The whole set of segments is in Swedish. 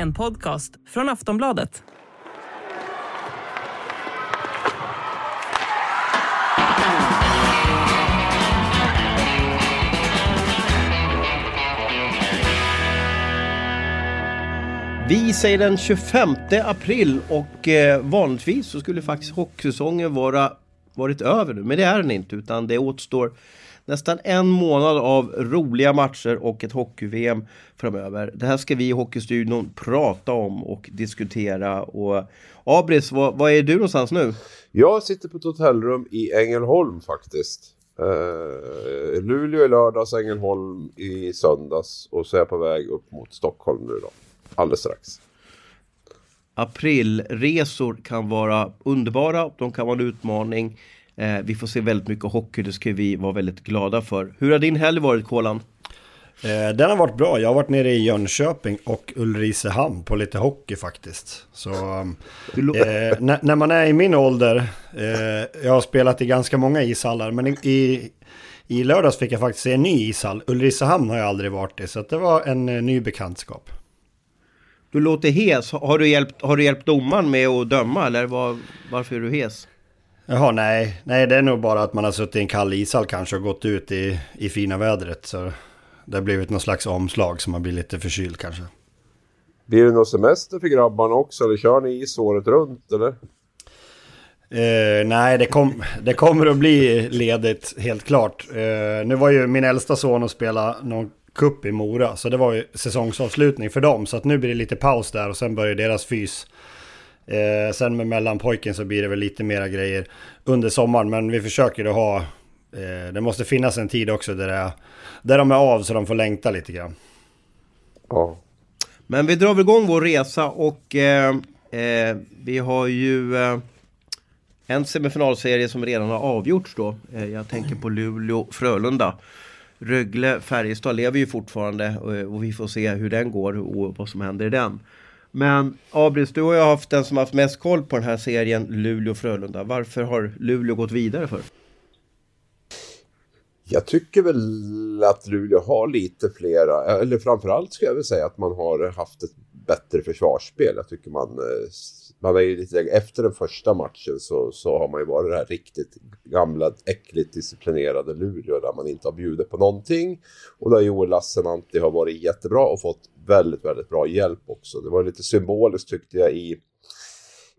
En podcast från Aftonbladet. Vi säger den 25 april och eh, vanligtvis så skulle faktiskt hockeysäsongen vara varit över nu. Men det är den inte utan det återstår nästan en månad av roliga matcher och ett hockey-VM framöver. Det här ska vi i Hockeystudion prata om och diskutera. Och Abris, var, var är du någonstans nu? Jag sitter på ett hotellrum i Ängelholm faktiskt. Uh, Luleå i lördags, Ängelholm i söndags och så är jag på väg upp mot Stockholm nu då. Alldeles strax. Aprilresor kan vara underbara, de kan vara en utmaning. Eh, vi får se väldigt mycket hockey, det ska vi vara väldigt glada för. Hur har din helg varit, Kolan? Eh, den har varit bra. Jag har varit nere i Jönköping och Ulricehamn på lite hockey faktiskt. Så eh, när, när, man är i min ålder, eh, jag har spelat i ganska många ishallar, men i, i lördags fick jag faktiskt se en ny ishall. Ulricehamn har jag aldrig varit i, så det var en eh, ny bekantskap. Du låter hes. Har du hjälpt, har du hjälpt domaren med att döma eller var, varför är du hes? Jaha, nej. Nej, det är nog bara att man har suttit i en kall ishall kanske och gått ut i, i fina vädret. Så det har blivit någon slags omslag som man blir lite förkyld kanske. Blir det någon semester för grabbarna också? Eller kör ni is året runt eller? Eh, nej, det, kom, det kommer att bli ledigt helt klart. Eh, nu var ju min äldsta son och spela någon kupp i Mora. Så det var ju säsongsavslutning för dem. Så att nu blir det lite paus där och sen börjar deras fys. Eh, sen med mellanpojken så blir det väl lite mera grejer under sommaren. Men vi försöker att ha... Eh, det måste finnas en tid också där, det, där de är av så de får längta lite grann. Ja. Men vi drar väl igång vår resa och eh, eh vi har ju eh, en semifinalserie som redan har avgjorts då. Eh, jag tänker på Luleå-Frölunda. Rögle, Färjestad lever ju fortfarande och vi får se hur den går och vad som händer i den. Men Abris, du har ju haft den som haft mest koll på den här serien Luleå-Frölunda. Varför har Luleå gått vidare för? Jag tycker väl att Luleå har lite flera, eller framförallt ska jag väl säga att man har haft ett bättre försvarsspel. Jag tycker man, eh, man är ju lite, efter den första matchen så, så har man ju varit det här riktigt gamla, äckligt disciplinerade Luleå där man inte har bjudit på någonting. Och där Joel Lassinantti har varit jättebra och fått väldigt, väldigt bra hjälp också. Det var lite symboliskt tyckte jag i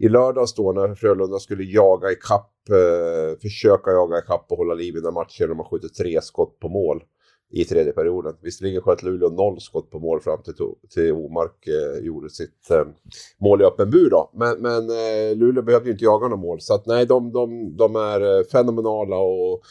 i lördags då när Frölunda skulle jaga i kapp, eh, försöka jaga i kapp och hålla liv i den matchen De har skjutit tre skott på mål i tredje perioden. Visserligen sköt Luleå noll skott på mål fram till, till Omark eh, gjorde sitt eh, mål i öppen bur då. Men, men eh, Luleå behövde ju inte jaga några mål så att nej, de, de, de är eh, fenomenala och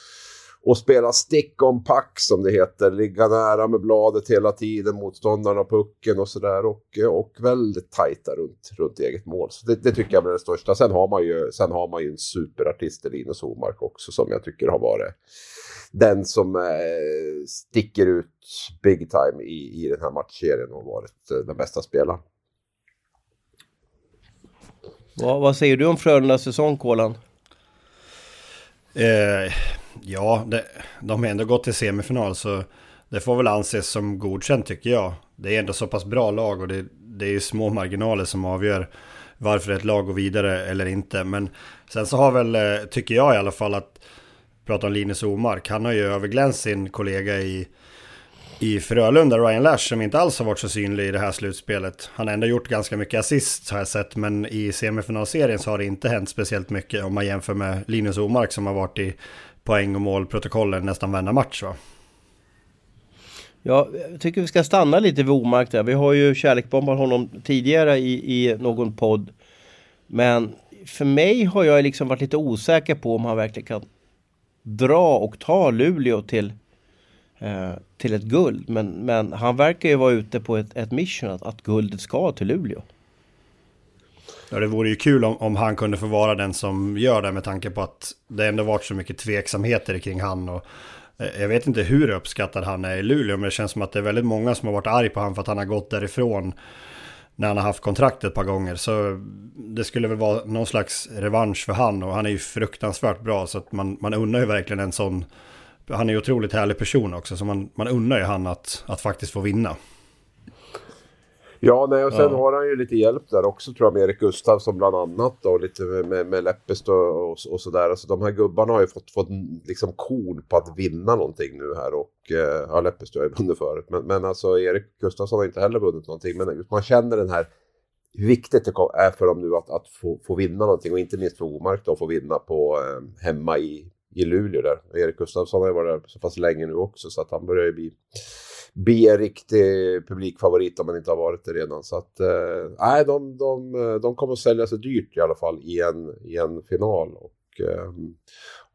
och spela stick on pack som det heter. Ligga nära med bladet hela tiden, motståndarna pucken och sådär. Och, och väldigt tajta runt, runt eget mål. Så det, det, tycker jag är det största. Sen har man ju, sen har man ju en superartist i Linus Omark också som jag tycker har varit den som eh, sticker ut big time i, i den här matchserien och varit eh, den bästa spelaren. Vad, vad säger du om Frölundas säsong, Kolan? Eh, ja, det, de har ändå gått till semifinal så det får väl anses som godkänt tycker jag. Det är ändå så pass bra lag och det, det är ju små marginaler som avgör varför ett lag går vidare eller inte. Men sen så har väl, eh, tycker jag i alla fall att, prata om Linus Omark, han har ju överglänst sin kollega i i Frölunda, Ryan Lash, som inte alls har varit så synlig i det här slutspelet. Han har ändå gjort ganska mycket assist har jag sett, men i semifinalserien så har det inte hänt speciellt mycket om man jämför med Linus Omark som har varit i poäng och målprotokollen nästan varenda match va? Ja, jag tycker vi ska stanna lite vid Omark där. Vi har ju kärleksbombat honom tidigare i, i någon podd. Men för mig har jag liksom varit lite osäker på om han verkligen kan dra och ta Luleå till, eh, till ett guld. Men, men han verkar ju vara ute på ett, ett mission att, att guldet ska till Luleå. Ja, det vore ju kul om, om han kunde få vara den som gör det med tanke på att det ändå varit så mycket tveksamheter kring han. Och, eh, jag vet inte hur uppskattad han är i Luleå, men det känns som att det är väldigt många som har varit arg på honom för att han har gått därifrån när han har haft kontrakt ett par gånger. Så det skulle väl vara någon slags revansch för han och han är ju fruktansvärt bra så att man, man unnar ju verkligen en sån... Han är ju otroligt härlig person också så man, man unnar ju han att, att faktiskt få vinna. Ja, nej, och sen ja. har han ju lite hjälp där också tror jag med Erik Gustafsson bland annat och lite med, med, med Leppest och, och, och sådär. Alltså de här gubbarna har ju fått, fått liksom korn på att vinna någonting nu här och eh, ja, Leppest har ju vunnit förut. Men, men alltså Erik Gustafsson har inte heller vunnit någonting. Men man känner den här hur viktigt det är för dem nu att, att få, få vinna någonting och inte minst för Omark då, att få vinna på eh, hemma i, i Luleå där. Och Erik Gustafsson har ju varit där så pass länge nu också så att han börjar ju bli bli en riktig publikfavorit om han inte har varit det redan. Så att, eh, nej, de, de, de kommer att sälja sig dyrt i alla fall i en, i en final. Och eh,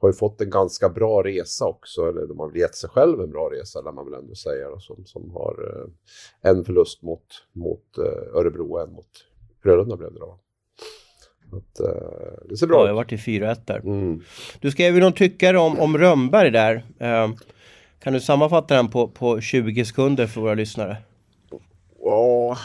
har ju fått en ganska bra resa också, eller de har väl gett sig själv en bra resa, lär man väl ändå säga, då, som, som har eh, en förlust mot, mot eh, Örebro och en mot Frölunda blev det då. Att, uh, det ser bra ut. Ja, jag varit i 4-1 där. Mm. Du skrev ju någon tyckare om, om Rönnberg där. Uh, kan du sammanfatta den på, på 20 sekunder för våra lyssnare? Ja,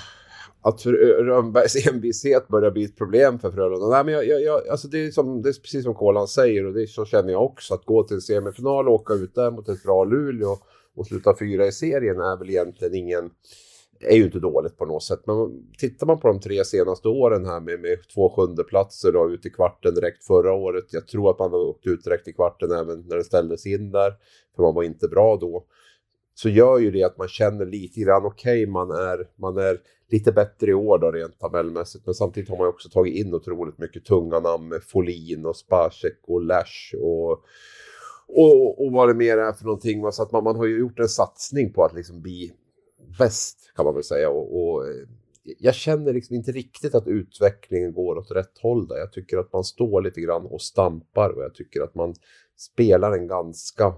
att för Rönnbergs envishet börjar bli ett problem för Frölunda. Nej, men jag, jag, jag, alltså det, är som, det är precis som Kolan säger och det så känner jag också. Att gå till en semifinal och åka ut där mot ett bra Luleå och sluta fyra i serien är väl egentligen ingen är ju inte dåligt på något sätt. Men tittar man på de tre senaste åren här med, med två sjundeplatser och ut i kvarten direkt förra året. Jag tror att man har åkt ut direkt i kvarten även när det ställdes in där. För man var inte bra då. Så gör ju det att man känner lite grann, okej okay, man, är, man är lite bättre i år då rent tabellmässigt. Men samtidigt har man också tagit in otroligt mycket tunga namn med Folin och Spacek och Lash och och, och vad det mer är för någonting. Så att man, man har ju gjort en satsning på att liksom bli bäst kan man väl säga. Och, och, eh, jag känner liksom inte riktigt att utvecklingen går åt rätt håll där. Jag tycker att man står lite grann och stampar och jag tycker att man spelar en ganska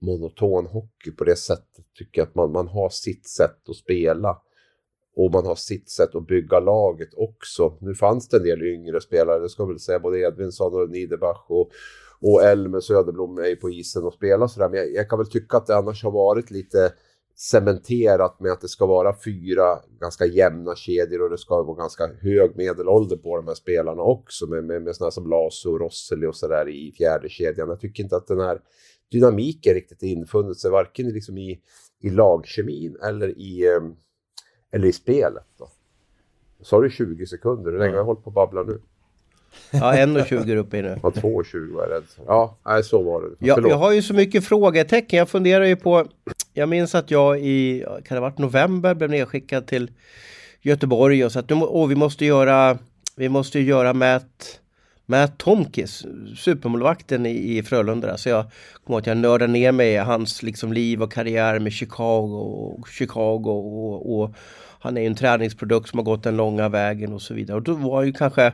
monoton hockey på det sättet. Tycker att man, man har sitt sätt att spela och man har sitt sätt att bygga laget också. Nu fanns det en del yngre spelare, det ska väl säga, både Edvinsson och Niederbach och, och Elmer Söderblom är på isen och spelar sådär. Men jag, jag, kan väl tycka att det annars har varit lite cementerat med att det ska vara fyra ganska jämna kedjor och det ska vara ganska hög medelålder på de här spelarna också med, med, med sådana som Laso och Rosseli och sådär i fjärde kedjan. Jag tycker inte att den här dynamiken riktigt infunnit sig varken liksom i, i lagkemin eller i, ehm, eller i spelet. Då. Så har du 20 sekunder, hur länge har jag hållit på att babbla nu? Ja, 1.20 uppe i nu. Ja, 2.20 var jag rädd Ja, nej, så var det. Ja, jag har ju så mycket frågetecken. Jag funderar ju på... Jag minns att jag i, kan det varit november, blev nedskickad till Göteborg och så att nu, åh, vi måste göra, vi måste göra Matt, Matt Tomkis, supermålvakten i, i Frölunda. Så jag kommer att jag nördade ner mig i hans liksom, liv och karriär med Chicago och Chicago och, och han är ju en träningsprodukt som har gått den långa vägen och så vidare. Och då var ju kanske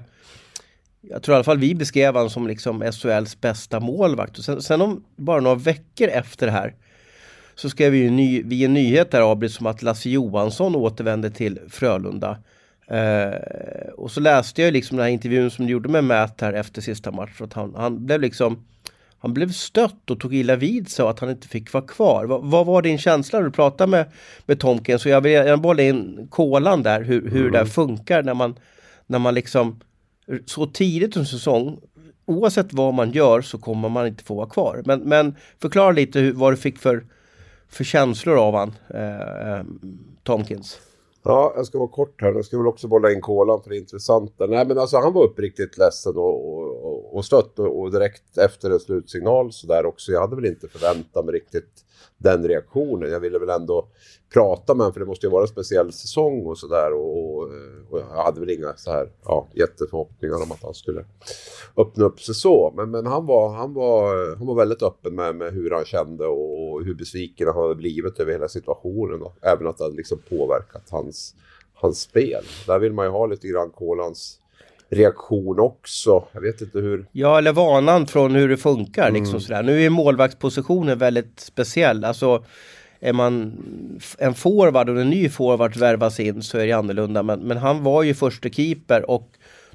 jag tror i alla fall vi beskrev honom som liksom SHLs bästa målvakt. Och sen, sen om bara några veckor efter det här så skrev vi, ny, vi en nyhet där Abris som att Lasse Johansson återvände till Frölunda. Eh, och så läste jag liksom den här intervjun som du gjorde med Matt här efter sista matchen. Att han, han blev liksom han blev stött och tog illa vid sig att han inte fick vara kvar. Va, vad var din känsla när du pratade med, med Tomkins? Så jag vill gärna bolla in kolan där, hur, hur mm. det funkar när man, när man liksom så tidigt under säsong, oavsett vad man gör så kommer man inte få vara kvar. Men, men förklara lite hur, vad du fick för, för känslor av han, eh, eh Tomkins. Ja, jag ska vara kort här. Jag ska väl också bolla in kolan för det är intressant. Nej, men alltså han var uppriktigt ledsen och, och, och stött och, och direkt efter en slutsignal så där också. Jag hade väl inte förväntat mig riktigt den reaktionen. Jag ville väl ändå prata med honom för det måste ju vara en speciell säsong och sådär. Och, och, jag hade väl inga så här, ja, jätteförhoppningar om att han skulle öppna upp sig så. Men, men han, var, han, var, han var väldigt öppen med, med hur han kände och hur besviken han hade blivit över hela situationen. Och även att det hade liksom påverkat hans, hans spel. Där vill man ju ha lite grann Kolans reaktion också. Jag vet inte hur... Ja, eller vanan från hur det funkar. Liksom mm. sådär. Nu är målvaktspositionen väldigt speciell. Alltså, är man en forward och en ny forward värvas in så är det annorlunda. Men, men han var ju första keeper och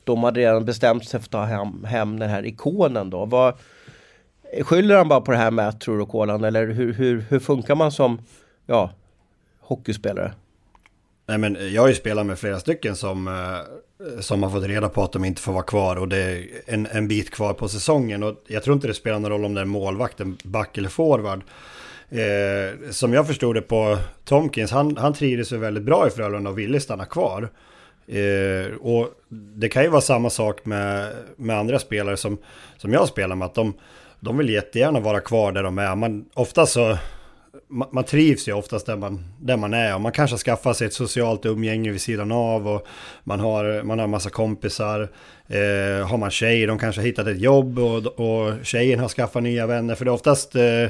de hade redan bestämt sig för att ta hem, hem den här ikonen då. Vad, skyller han bara på det här med tror du Kolan eller hur, hur, hur funkar man som ja, hockeyspelare? Nej men jag har ju spelat med flera stycken som, eh, som har fått reda på att de inte får vara kvar och det är en, en bit kvar på säsongen. Och jag tror inte det spelar någon roll om det är målvakten, back eller forward. Eh, som jag förstod det på Tomkins, han, han trivdes ju väldigt bra i Frölunda och ville stanna kvar. Eh, och det kan ju vara samma sak med, med andra spelare som, som jag spelar med, att de, de vill jättegärna vara kvar där de är. Man, ofta så, man, trivs ju oftast där man, där man är och man kanske skaffar sig ett socialt umgänge vid sidan av och man har, man har massa kompisar. Eh, har man tjej, de kanske har hittat ett jobb och, och tjejen har skaffat nya vänner. För det är oftast eh,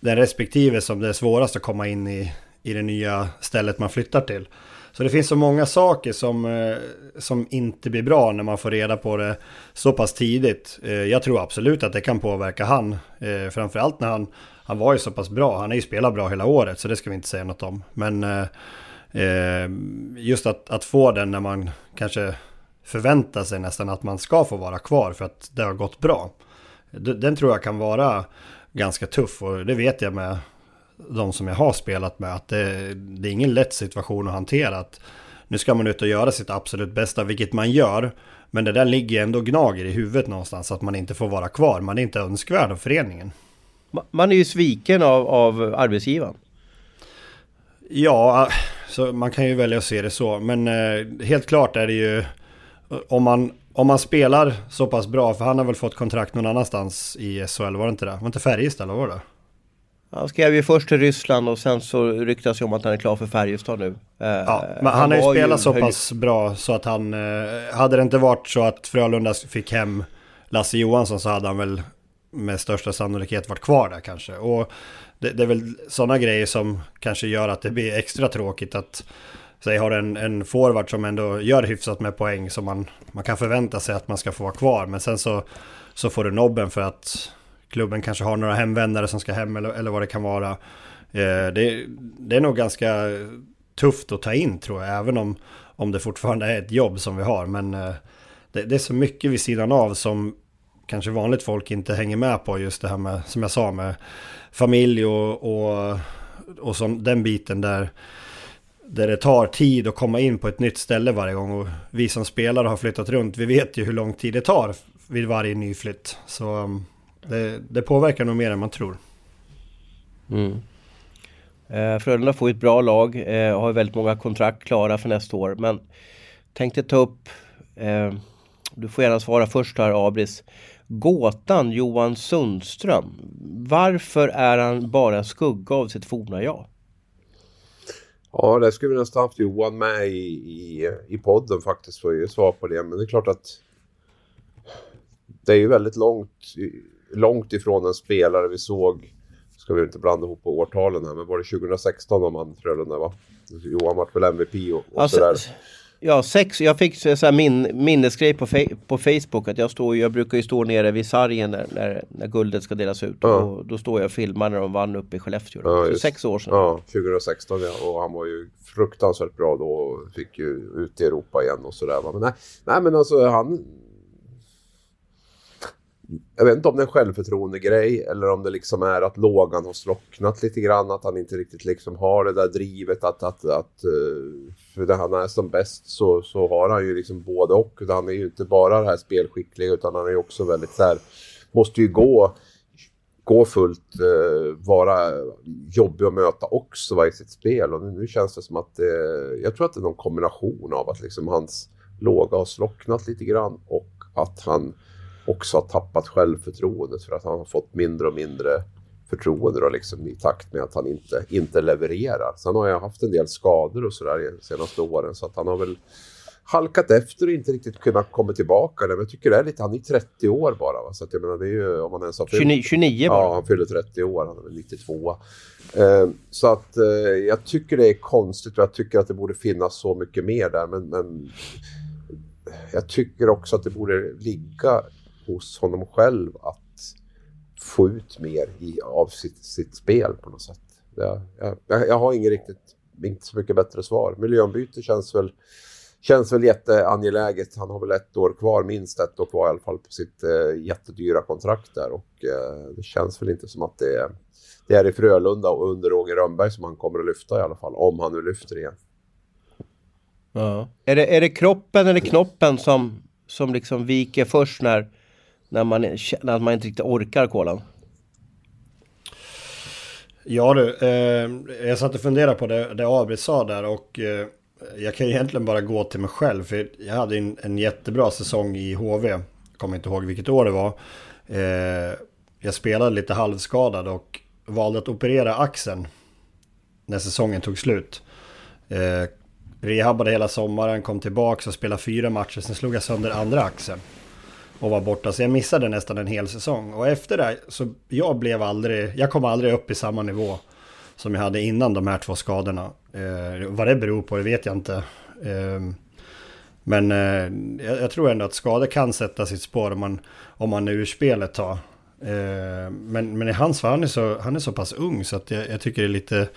den respektive som det är svårast att komma in i, i det nya stället man flyttar till. Så det finns så många saker som, eh, som inte blir bra när man får reda på det så pass tidigt. Eh, jag tror absolut att det kan påverka han. Eh, framförallt när han, han var ju så pass bra. Han har ju spelat bra hela året så det ska vi inte säga något om. Men eh, eh, just att, att få den när man kanske förväntar sig nästan att man ska få vara kvar för att det har gått bra. Den tror jag kan vara ganska tuff och det vet jag med de som jag har spelat med att det, det är ingen lätt situation att hantera. Att nu ska man ut och göra sitt absolut bästa, vilket man gör. Men det där ligger ändå gnager i huvudet någonstans, att man inte får vara kvar. Man är inte önskvärd av föreningen. Man är ju sviken av, av arbetsgivaren. Ja, så man kan ju välja att se det så. Men eh, helt klart är det ju... Om man, om man spelar så pass bra, för han har väl fått kontrakt någon annanstans i SHL, var det inte det? Var inte Färjestad, eller var det? Han skrev ju först till Ryssland och sen så ryktas ju om att han är klar för Färjestad nu. Eh, ja, men han, han har ju spelat ju så pass bra så att han... Eh, hade det inte varit så att Frölunda fick hem Lasse Johansson så hade han väl med största sannolikhet varit kvar där kanske. Och det, det är väl sådana grejer som kanske gör att det blir extra tråkigt att... Säg har en, en forward som ändå gör hyfsat med poäng som man, man kan förvänta sig att man ska få vara kvar. Men sen så, så får du nobben för att klubben kanske har några hemvändare som ska hem eller, eller vad det kan vara. Eh, det, det, är nog ganska tufft att ta in tror jag, även om, om det fortfarande är ett jobb som vi har. Men eh, det, det, är så mycket vid sidan av som kanske vanligt folk inte hänger med på. Just det här med, som jag sa, med familj och, och, och som, den biten där där det tar tid att komma in på ett nytt ställe varje gång. Och vi som spelare har flyttat runt, vi vet ju hur lång tid det tar vid varje ny flytt. Så um, det, det påverkar nog mer än man tror. Mm. Eh, Frölunda får ett bra lag, eh, har väldigt många kontrakt klara för nästa år. Men tänkte ta upp, eh, du får gärna svara först här Abris. Gåtan Johan Sundström. Varför är han bara skugga av sitt forna jag? Ja, det skulle vi nästan haft Johan med i, i, i podden faktiskt för att ge svar på det. Men det är klart att det är ju väldigt långt långt ifrån en spelare vi såg, ska vi inte blanda ihop på årtalen här, men var det 2016 om han Frölunda va? Johan vart väl MVP och, och alltså, sådär. Ja, sex, jag fick så här min, minnesgrej på, på Facebook att jag står, jag brukar ju stå nere vid sargen när, när, när guldet ska delas ut. Ja. Och då står jag och filmar när de vann uppe i Skellefteå. Ja, så sex år sedan. Ja, 2016 ja. Och han var ju fruktansvärt bra då och fick ju ut i Europa igen och sådär. Men nej, nej men alltså han jag vet inte om det är en självförtroende-grej eller om det liksom är att lågan har slocknat lite grann. Att han inte riktigt liksom har det där drivet att... att, att eh, för när han är som bäst så, så har han ju liksom både och. Han är ju inte bara det här spelskickliga utan han är ju också väldigt så här... Måste ju gå, gå fullt, eh, vara jobbig att möta också i sitt spel. Och nu, känns det som att... det... jag tror att det är någon kombination av att liksom hans låga har slocknat lite grann och att han också har tappat självförtroendet för att han har fått mindre och mindre förtroende då liksom, i takt med att han inte, inte levererar. Sen har jag haft en del skador och sådär de senaste åren så att han har väl halkat efter och inte riktigt kunnat komma tillbaka. Men jag tycker det är lite, han är 30 år bara. Va? Så att jag menar, det är ju om man ens har fyllt... 29, 29 bara? Ja, han fyller 30 år. Han är väl 92. Eh, så att eh, jag tycker det är konstigt och jag tycker att det borde finnas så mycket mer där. Men, men jag tycker också att det borde ligga hos honom själv att få ut mer i, av sitt, sitt spel på något sätt. Jag, jag, jag har inget riktigt, inte så mycket bättre svar. Miljöombyte känns väl, känns väl jätteangeläget. Han har väl ett år kvar, minst ett år kvar i alla fall på sitt eh, jättedyra kontrakt där och eh, det känns väl inte som att det är, det är i Frölunda och under Roger Rönnberg som han kommer att lyfta i alla fall, om han nu lyfter igen. Ja. Är, det, är det kroppen eller knoppen som, som liksom viker först när, när, man, känner att man inte riktigt orkar kolan? Ja du, eh, jag satt och funderade på det, det Abri sa där och eh, jag kan egentligen bara gå till mig själv för jag hade en, en jättebra säsong i HV. Jag kommer inte ihåg vilket år det var. Eh, jag spelade lite halvskadad och valde att operera axeln när säsongen tog slut. Eh, rehabbade hela sommaren, kom tillbaka och spelade fyra matcher, sen slog jag sönder andra axeln. Och var borta, så jag missade nästan en hel säsong. Och efter det, så jag blev aldrig, jag kom aldrig upp i samma nivå som jag hade innan de här två skadorna. Eh, vad det beror på, det vet jag inte. Eh, men eh, jag, jag, tror ändå att skador kan sätta sitt spår om man, om man är ur spelet tar. Eh, men, men i hans fall, han är så, han är så pass ung så att jag, jag tycker det är lite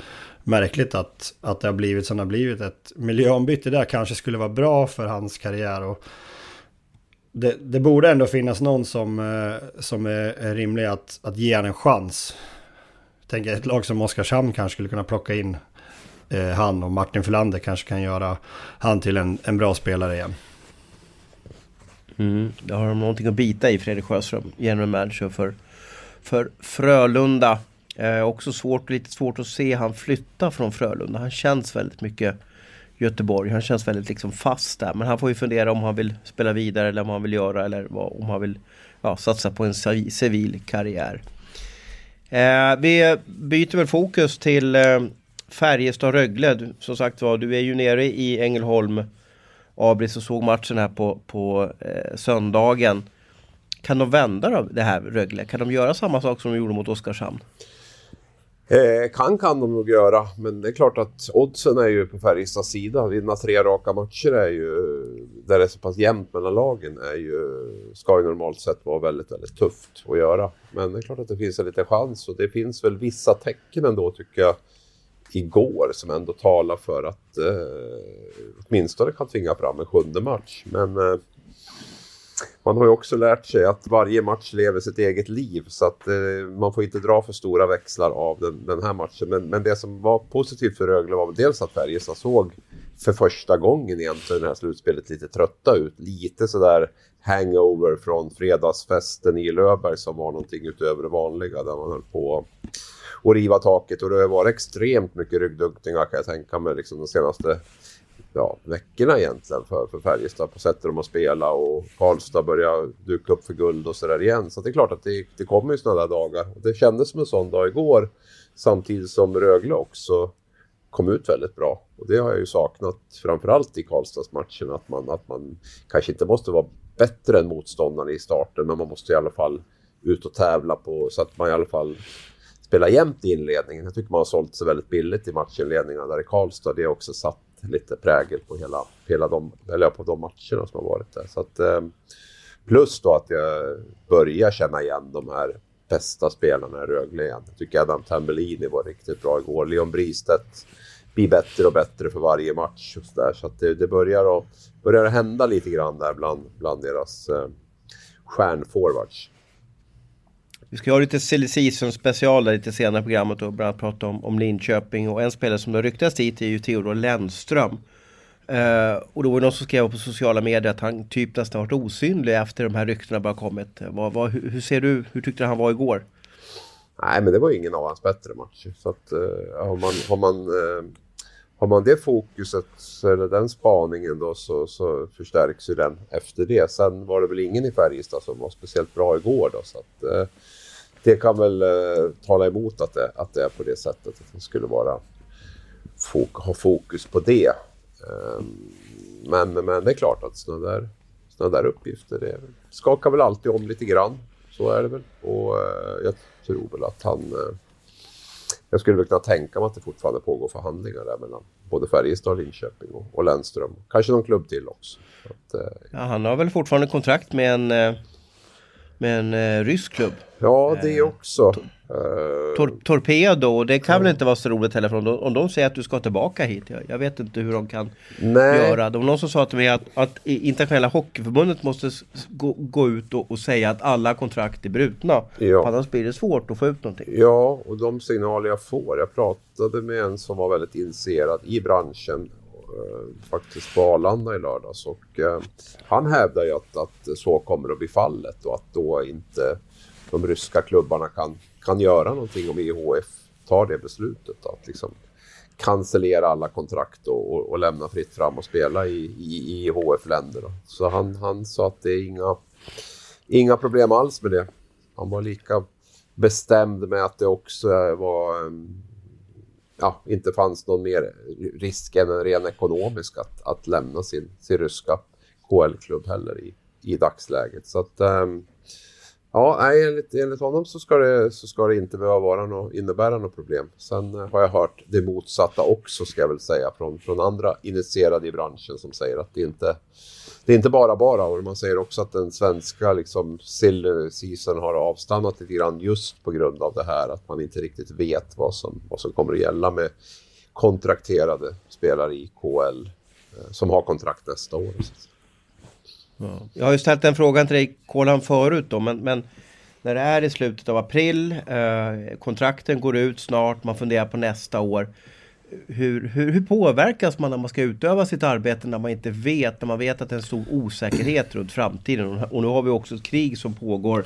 märkligt att, att det har blivit som det har blivit. Ett miljöombyte där kanske skulle vara bra för hans karriär. Och det, det borde ändå finnas någon som, eh, som är, rimlig att, att ge en chans. Tänker ett lag som Oskarshamn kanske skulle kunna plocka in eh, han och Martin Förlander kanske kan göra han till en, en bra spelare igen. Mm, då har de någonting att bita i Fredrik Sjöström, general manager för, för Frölunda. Eh, också svårt, lite svårt att se han flytta från Frölunda. Han känns väldigt mycket Göteborg. Han känns väldigt liksom fast där. Men han får ju fundera om han vill spela vidare eller om han vill göra eller vad, om han vill ja, satsa på en civil karriär. Eh, vi byter väl fokus till eh, Färjestad-Rögle. Som sagt var, du är ju nere i Ängelholm. Abris och såg matchen här på, på eh, söndagen. Kan de vända då, det här Rögle? Kan de göra samma sak som de gjorde mot Oskarshamn? Eh, kan kan de nog göra, men det är klart att oddsen är ju på Färjestads sida. Vinna tre raka matcher är ju, där det är så pass jämnt mellan lagen, är ju, ska ju normalt sett vara väldigt, väldigt tufft att göra. Men det är klart att det finns en liten chans och det finns väl vissa tecken ändå tycker jag igår som ändå talar för att eh, åtminstone kan tvinga fram en sjunde match. Men eh, man har ju också lärt sig att varje match lever sitt eget liv så att eh, man får inte dra för stora växlar av den, den här matchen. Men, men, det som var positivt för Rögle var dels att Färjestad såg för första gången egentligen det här slutspelet lite trötta ut. Lite sådär hangover från fredagsfesten i Löberg som var någonting utöver det vanliga där man höll på att riva taket och det har varit extremt mycket ryggdunkningar kan jag tänka mig liksom de senaste ja, veckorna egentligen för, för Färjestad på sättet de har spelat och Karlstad börjar duka upp för guld och sådär igen. Så det är klart att det, det kommer ju sådana där dagar. Och det kändes som en sån dag igår samtidigt som Rögle också kom ut väldigt bra. Och det har jag ju saknat framförallt i Karlstadsmatchen att man, att man kanske inte måste vara bättre än motståndaren i starten men man måste i alla fall ut och tävla på så att man i alla fall spelar jämnt i inledningen. Jag tycker man har sålt sig väldigt billigt i matchinledningarna där i Karlstad. Det har också satt lite prägel på hela, hela de, eller på de matcherna som har varit där. Så att, eh, plus då att jag börjar känna igen de här bästa spelarna i Rögle igen. Jag tycker Adam Tambellini var riktigt bra igår. Leon Bristedt blir bättre och bättre för varje match. Och så där. så att det, det börjar, att, börjar att hända lite grann där bland, bland deras eh, stjärnforwards. Vi ska ha lite silly season special där lite senare i programmet och bland annat prata om, om Linköping. Och en spelare som har ryktats dit är ju Theodor Lennström. Uh, och då var det någon som skrev på sociala medier att han typ nästan varit osynlig efter de här ryktena bara kommit. Vad, vad, hur, ser du, hur tyckte du han var igår? Nej, men det var ingen av hans bättre matcher. Så att uh, har man, har man, uh, har man det fokuset, eller den spaningen då, så, så förstärks ju den efter det. Sen var det väl ingen i Färjestad som var speciellt bra igår då. Så att, det kan väl eh, tala emot att det, att det är på det sättet. Att det skulle vara fok ha fokus på det. Eh, men, men det är klart att sådana där, såna där uppgifter det skakar väl alltid om lite grann. Så är det väl. Och eh, jag tror väl att han eh, jag skulle väl kunna tänka mig att det fortfarande pågår förhandlingar där mellan både Färjestad, Linköping och, och Lennström. Kanske någon klubb till också. Att, eh, Ja, han har väl fortfarande kontrakt med en, eh, med en eh, rysk klubb. ja, det också. Eh, Tor Torpedo, och det kan väl inte vara så roligt heller för om de, om de säger att du ska tillbaka hit. Jag, jag vet inte hur de kan nej, göra. Det var någon som sa till mig att, att internationella hockeyförbundet måste gå, gå ut och, och säga att alla kontrakt är brutna. Ja. Annars blir det svårt att få ut någonting. Ja, och de signaler jag får. Jag pratade med en som var väldigt initierad i branschen eh, faktiskt på Arlanda i lördags och eh, han hävdar ju att, att så kommer att bli fallet och att då inte de ryska klubbarna kan, kan göra någonting om IHF tar det beslutet att liksom cancellera alla kontrakt och, och, och lämna fritt fram och spela i, i, i IHF-länder. då. Så han, han sa att det är inga, inga problem alls med det. Han var lika bestämd med att det också var eh, ja, inte fanns någon mer risk än en ren ekonomisk att, att lämna sin, sin ryska KL-klubb heller i, i dagsläget. Så att ehm, ja, nej, enligt, enligt honom så ska, det, så ska det inte behöva vara något, innebära något problem. Sen eh, har jag hört det motsatta också ska jag väl säga från, från andra initierade i branschen som säger att det inte det är inte bara bara och man säger också att den svenska liksom silly season har avstannat lite grann just på grund av det här att man inte riktigt vet vad som, vad som kommer att gälla med kontrakterade spelare i KL eh, som har kontrakt nästa år. Jag har ju ställt den frågan till dig Kolan förut då, men, men när det är i slutet av april, eh, kontrakten går ut snart, man funderar på nästa år. Hur, hur, hur påverkas man när man ska utöva sitt arbete när man inte vet, när man vet att det är en stor osäkerhet runt framtiden? Och nu har vi också ett krig som pågår.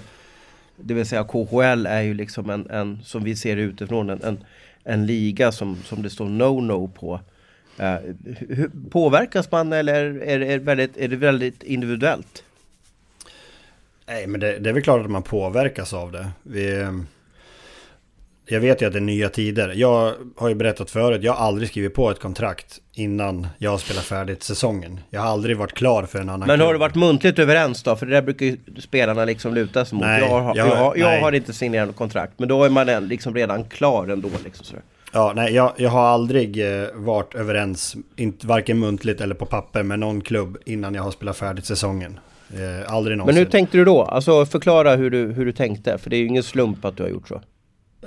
Det vill säga KHL är ju liksom en, en som vi ser det utifrån, en, en, en liga som, som det står no-no på. Uh, hur, påverkas man eller är, det- är, väldigt, är det väldigt individuellt? Nej, men det, det är väl klart att man påverkas av det. Vi, jag vet ju att det är nya tider. Jag har ju berättat förut, jag har aldrig skrivit på ett kontrakt innan jag har spelat färdigt säsongen. Jag har aldrig varit klar för en annan Men har klubb. du varit muntligt överens då? För det där brukar ju spelarna liksom luta sig mot. Nej, jag har, jag- jag, jag nej. har inte signerat något kontrakt. Men då är man liksom redan klar ändå. Liksom sådär. Ja, nej, jag, jag har aldrig eh, varit överens, inte, varken muntligt eller på papper, med någon klubb innan jag har spelat färdigt säsongen. Eh, aldrig Men någonsin. hur tänkte du då? Alltså förklara hur du, hur du tänkte. För det är ju ingen slump att du har gjort så.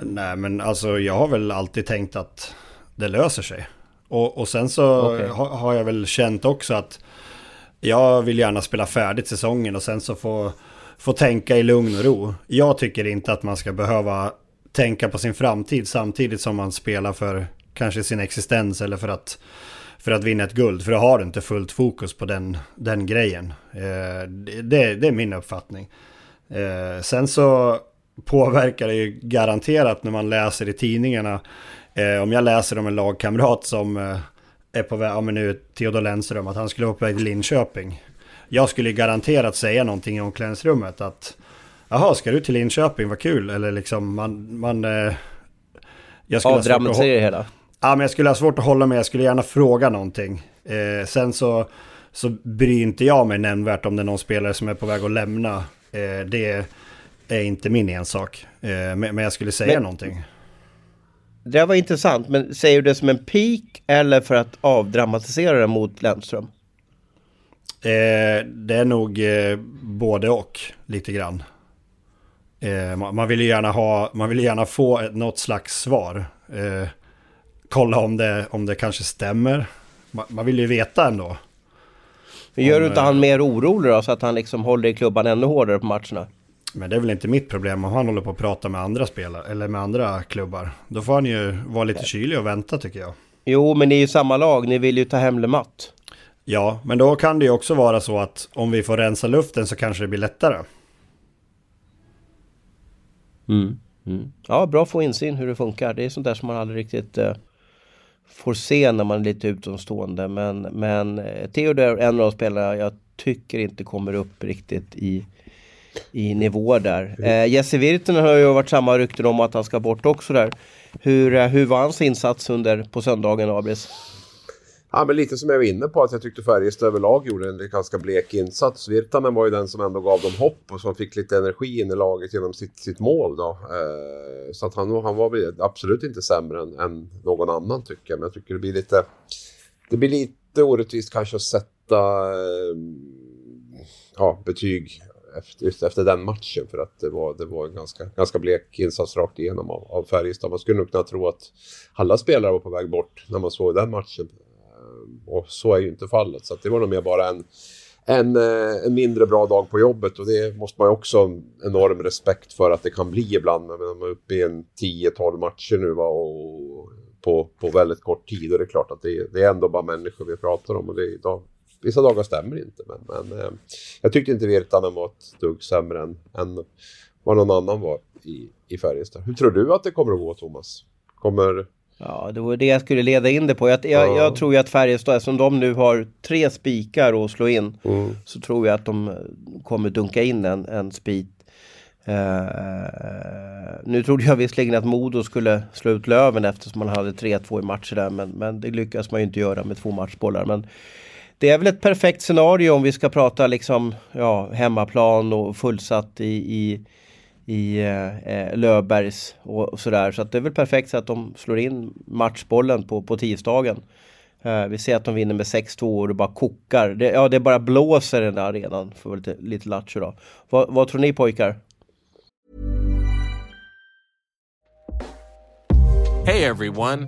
Nej, men alltså jag har väl alltid tänkt att det löser sig. Och, och sen så Okej. ha, har jag väl känt också att jag vill gärna spela färdigt säsongen och sen så få, få tänka i lugn och ro. Jag tycker inte att man ska behöva tänka på sin framtid samtidigt som man spelar för kanske sin existens eller för att, för att vinna ett guld. För då har du inte fullt fokus på den, den grejen. Eh, det, det, det är min uppfattning. Eh, sen så påverkar det ju garanterat när man läser i tidningarna. Eh, om jag läser om en lagkamrat som eh, är på väg, ja men nu Theodor Lennström, att han skulle vara på väg till Linköping. Jag skulle garanterat säga någonting i omklädningsrummet att Jaha, ska du till Linköping, vad kul. Eller liksom man... man eh, jag skulle Avdramatisera det hela. Ja, men jag skulle ha svårt att hålla mig. Jag skulle gärna fråga någonting. Eh, sen så, så bryr inte jag mig nämnvärt om det är någon spelare som är på väg att lämna. Eh, det är inte min ensak. Eh, men, jag skulle säga Men- någonting. Det var intressant. Men säger du det som en peak eller för att avdramatisera det mot Lennström? Eh, det är nog eh, både och lite grann. Man, vill gärna ha, man vill gärna få ett, något slags svar. Kolla om det, om det kanske stämmer. Man, vill ju veta ändå. Gör du inte han mer orolig då? Så att han liksom håller i klubban ännu hårdare på matcherna? Men det är väl inte mitt problem om han håller på att prata med andra spelare eller med andra klubbar. Då får han ju vara lite kylig och vänta tycker jag. Jo, men ni är ju samma lag. Ni vill ju ta hem LeMatt. Ja, men då kan det ju också vara så att om vi får rensa luften så kanske det blir lättare. Ja, bra att få insyn hur det funkar. Det är sånt där som man aldrig riktigt eh, får se när man är lite utomstående. Men, men eh, Theodor är en av de spelare jag tycker inte kommer upp riktigt i, i nivå där. Eh, Jesse Virtanen har ju varit samma rykten om att han ska bort också där. Hur, eh, hur var hans insats under på söndagen, Abris? Ja, men lite som jag var inne på att jag tyckte Färjestad överlag gjorde en ganska blek insats. Virtanen var ju den som ändå gav dem hopp och som fick lite energi in i laget genom sitt, sitt mål då. Eh, så att han, han var absolut inte sämre än, än, någon annan tycker jag. Men jag tycker det blir lite... Det blir lite orättvist kanske att sätta eh, ja, betyg efter, just efter den matchen för att det var, det var en ganska, ganska blek insats rakt igenom av, av Färjestad. Man skulle nog kunna tro att alla spelare var på väg bort när man såg den matchen. Ehm, och så är ju inte fallet, så det var nog mer bara en, en, eh, en mindre bra dag på jobbet och det måste man ju också ha enorm respekt för att det kan bli ibland. Men man är uppe i en 10-12 matcher nu va, och på, på väldigt kort tid och det är klart att det, det är ändå bara människor vi pratar om och det är idag Vissa dagar stämmer inte, men, men eh, jag tyckte inte Virtanen var ett dugg sämre än, än vad någon annan var i, i Färjestad. Hur tror du att det kommer att gå, Thomas? Kommer... Ja, det var det jag skulle leda in det på. Jag, jag, ja. jag tror ju att Färjestad, eftersom de nu har tre spikar att slå in, mm. så tror jag att de kommer dunka in en, en spik Uh, nu trodde jag visserligen att Modo skulle slå ut Löven eftersom man hade 3-2 i matcher där men, men det lyckas man ju inte göra med två matchbollar. Men det är väl ett perfekt scenario om vi ska prata liksom ja, hemmaplan och fullsatt i, i, i eh, eh, Löfbergs och, och sådär. Så att det är väl perfekt så att de slår in matchbollen på, på tisdagen. Eh, vi ser att de vinner med 6-2 och det bara kokar. Det, ja, det bara blåser den där arenan för lite, lite lattjo då. Vad, vad tror ni pojkar? Hej everyone!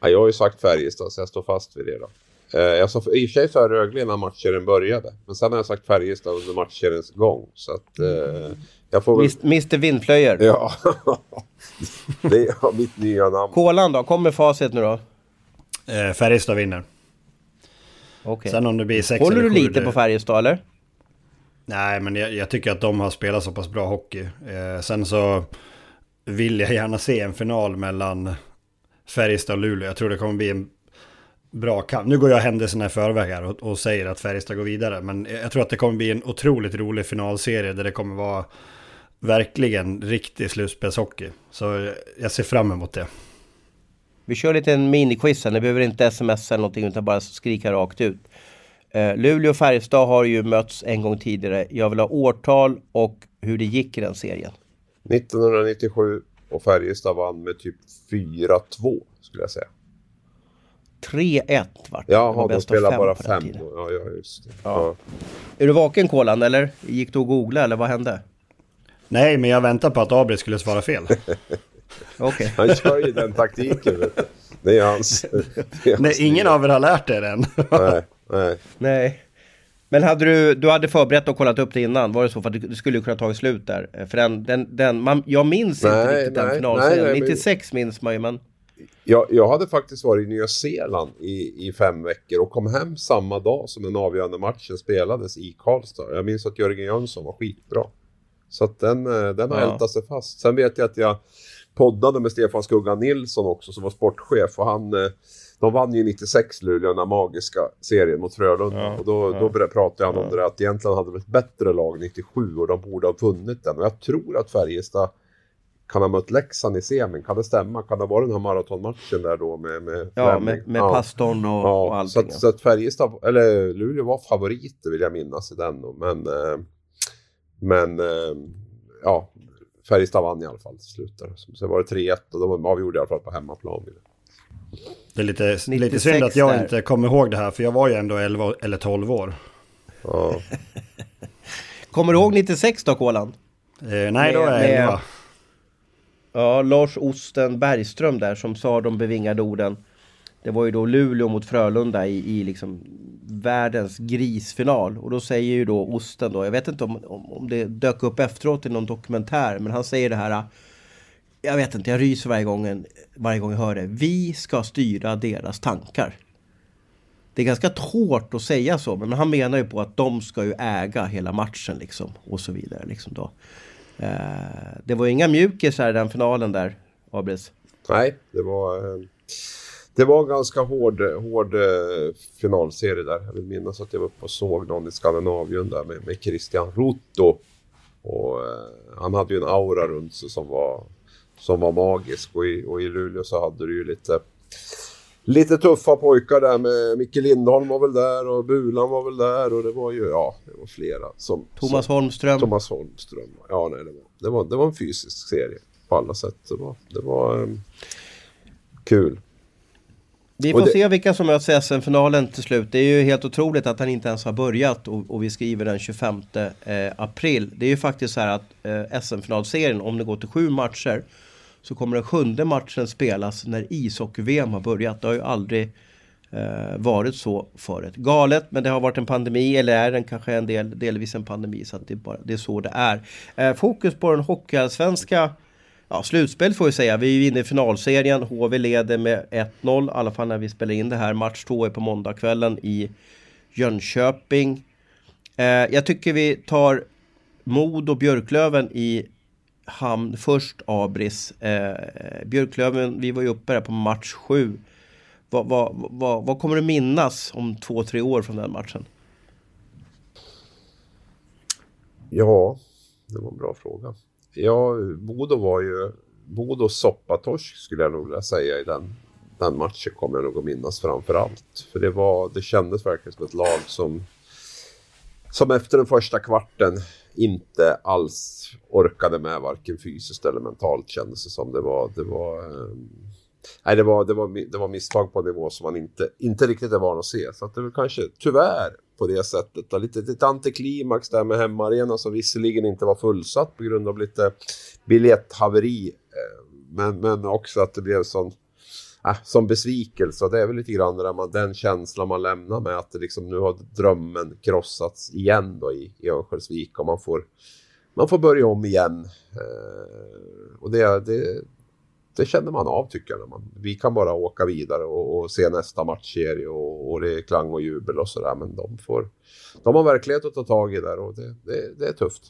Ja, jag har ju sagt Färjestad så jag står fast vid det då. Eh, jag sa, I och för sig sa jag Rögle innan matchen började. Men sen har jag sagt Färjestad under matchens gång. Så att eh, jag får väl... Mr Vindflöjer. Ja. det är mitt nya namn. Kolan då? Kommer facit nu då? Eh, Färjestad vinner. Okay. Sen om det blir sex Håller du lite det... på Färjestad eller? Nej, men jag, jag, tycker att de har spelat så pass bra hockey. Eh, sen så vill jag gärna se en final mellan Färjestad och Luleå. Jag tror det kommer bli en bra kamp. Nu går jag händelserna i förväg här och, och, säger att Färjestad går vidare. Men jag tror att det kommer bli en otroligt rolig finalserie där det kommer vara verkligen riktig slutspelshockey. Så jag ser fram emot det. Vi kör lite en miniquiz här. Ni behöver inte sms eller någonting utan bara skrika rakt ut. Uh, Luleå och Färjestad har ju mötts en gång tidigare. Jag vill ha årtal och hur det gick i den serien. 1997 och Färjestad vann med typ 4-2 skulle jag säga. 3-1 vart det. Jaha, de spelade bara fem. Ja, ja, just det. Ja. Ja. Är du vaken Kolan eller? Gick du och googla eller vad hände? Nej, men jag väntar på att Abri skulle svara fel. okay. Han kör ju den taktiken. Vet du. Det är hans. Det är hans nej, ingen av er har lärt er än. nej, nej. Nej. Men hade du, du hade förberett och kollat upp det innan? Var det så? För att det skulle ju kunna tagit slut där. För den, den, den man, jag minns nej, inte riktigt nej, den finalserien. 96 men... minns man ju men... Jag, jag hade faktiskt varit i Nya Zeeland i, i fem veckor och kom hem samma dag som den avgörande matchen spelades i Karlstad. Jag minns att Jörgen Jönsson var skitbra. Så att den, eh, den har ja. ältat sig fast. Sen vet jag att jag poddade med Stefan Skugga Nilsson också som var sportchef och han eh, de vann ju 96 Luleå, den magiska serien mot Frölunda. Ja, och då, ja. då pratade han om det att egentligen hade de ett bättre lag 97 och de borde ha vunnit den. Och jag tror att Färjestad kan ha mött Leksand i semin. Kan det stämma? Kan det vara den här maratonmatchen där då med... med ja, med, med ja. pastorn och, ja, och allting. Så att, så att Färjestad, eller Luleå var favoriter vill jag minnas i den då. Men, eh, men eh, ja, Färjestad vann i alla fall till slut. Där. Sen var det 3-1 och de avgjorde i alla fall på hemmaplan. Det är lite, lite synd att jag där. inte kommer ihåg det här för jag var ju ändå 11 eller 12 år. Ja. kommer du ihåg 96 då Kolan? Eh, nej, då är jag 11. Ja, Lars Osten Bergström där som sa de bevingade orden. Det var ju då Luleå mot Frölunda i, i liksom världens grisfinal. Och då säger ju då Osten då, jag vet inte om, om, om det dök upp efteråt i någon dokumentär, men han säger det här jag vet inte, jag ryser varje gång, varje gång jag hör det. Vi ska styra deras tankar. Det är ganska hårt att säga så, men han menar ju på att de ska ju äga hela matchen liksom och så vidare. Liksom då. Eh, det var inga mjukisar i den finalen där, Abris. Nej, det var... Eh, det var en ganska hård, hård eh, finalserie där. Jag vill minnas att jag var uppe och såg någon i Skandinavien där med, med Christian Rotto. Och eh, han hade ju en aura runt sig som var, som var magisk. Och i, och i Luleå så hade du ju lite lite tuffa pojkar där med Micke Lindholm var väl där och Bulan var väl där och det var ju, ja, det var flera som... Thomas som, Holmström. Thomas Holmström. Ja, nej, det var, det var, det var en fysisk serie på alla sätt. Det var, det var um, kul. Vi får det... se vilka som möts i SM-finalen till slut. Det är ju helt otroligt att han inte ens har börjat och, och vi skriver den 25 eh, april. Det är ju faktiskt så här att eh, SM-finalserien, om det går till sju matcher, så kommer den sjunde matchen spelas när ishockey-VM har börjat. Det har ju aldrig eh, varit så förut. Galet, men det har varit en pandemi, eller är den kanske en del, delvis en pandemi, så att det, bara, det är så det är. Eh, fokus på den hockeyallsvenska ja, slutspel får vi säga. Vi är inne i finalserien. HV leder med 1-0, i alla fall när vi spelar in det här. Match 2 är på måndagskvällen i Jönköping. Eh, jag tycker vi tar Mod och Björklöven i hamn först, Abris. Eh, Björklöven, vi var ju uppe där på match 7. Vad, vad, vad, vad kommer du minnas om två, tre år från den matchen? Ja, det var en bra fråga. Ja, Bodo var ju... Bodo soppatorsk skulle jag nog vilja säga i den, den matchen kommer jag nog att minnas framför allt. För det, var, det kändes verkligen som ett lag som, som efter den första kvarten inte alls orkade med varken fysiskt eller mentalt kändes det som. Det var... Det var ehm, Nej, det var, det, var, det var misstag på en nivå som man inte, inte riktigt är van att se. Så att det är väl kanske tyvärr på det sättet. Lite, ett antiklimax där med hemmaarena som visserligen inte var fullsatt på grund av lite biljetthaveri. Eh, men, men också att det blev sån, äh, som besvikelse. Det är väl lite grann där man, den känslan man lämnar med att det liksom, nu har drömmen krossats igen då i, i Örnsköldsvik och man får, man får börja om igen. Eh, och det, det, det känner man av tycker jag. Man, vi kan bara åka vidare och, och se nästa matchserie och, och, det är klang och jubel och sådär. Men de, får, de har verklighet att ta tag i där och det, det, det är tufft.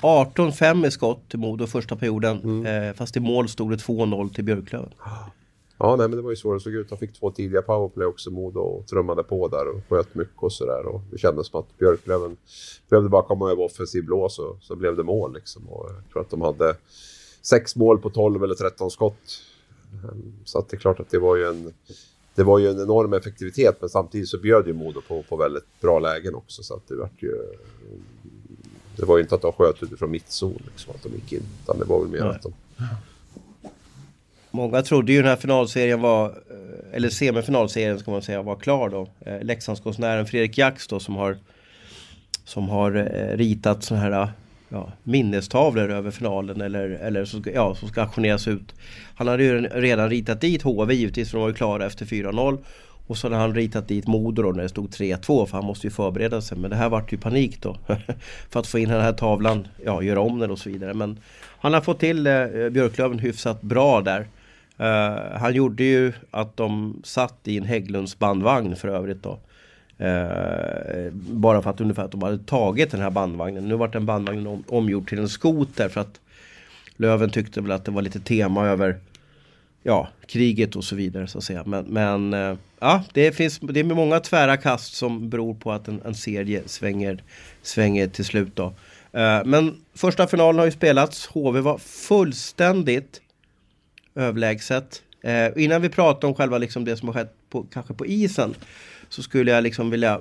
18-5 i skott till Modo första perioden. Mm. Eh, fast i mål stod det 2-0 till Björklöven. Ja, nej, men det var ju så det såg ut. De fick två tidiga powerplay också, Modo, och trummade på där och sköt mycket och sådär. Och det kändes som att Björklöven behövde bara komma över offensiv blå så, så blev det mål liksom. Och jag tror att de hade sex mål på 12 eller 13 skott. Ehm, så att det är klart att det var ju en, det var ju en enorm effektivitet men samtidigt så bjöd ju Modo på, på väldigt bra lägen också så att det vart ju... Det var ju inte att de sköt utifrån mittzon liksom, att de gick in utan det var väl mer Nej. att de... Många trodde ju den här finalserien var, eh, eller semifinalserien ska man säga, var klar då. Eh, Leksandskonstnären Fredrik Jax då som har som har eh, ritat sådana här ja, minnestavlor över finalen eller, eller som, ja, som ska auktioneras ut. Han hade ju redan ritat dit HV givetvis för de var ju klara efter 4-0. Och så hade han ritat dit Modo när det stod 3-2 för han måste ju förbereda sig. Men det här vart ju panik då. för att få in den här tavlan, ja göra om den och så vidare. Men han har fått till eh, Björklöven hyfsat bra där. Uh, han gjorde ju att de satt i en Hägglunds bandvagn för övrigt då. Eh, bara för att ungefär att de hade tagit den här bandvagnen. Nu vart den bandvagnen om, omgjord till en skoter för att Löven tyckte väl att det var lite tema över ja, kriget och så vidare så att säga. Men, men eh, ja, det finns det är många tvära kast som beror på att en, en serie svänger, svänger till slut då. Eh, men första finalen har ju spelats. HV var fullständigt överlägset. Eh, innan vi pratar om själva liksom det som har skett på, kanske på isen så skulle jag liksom vilja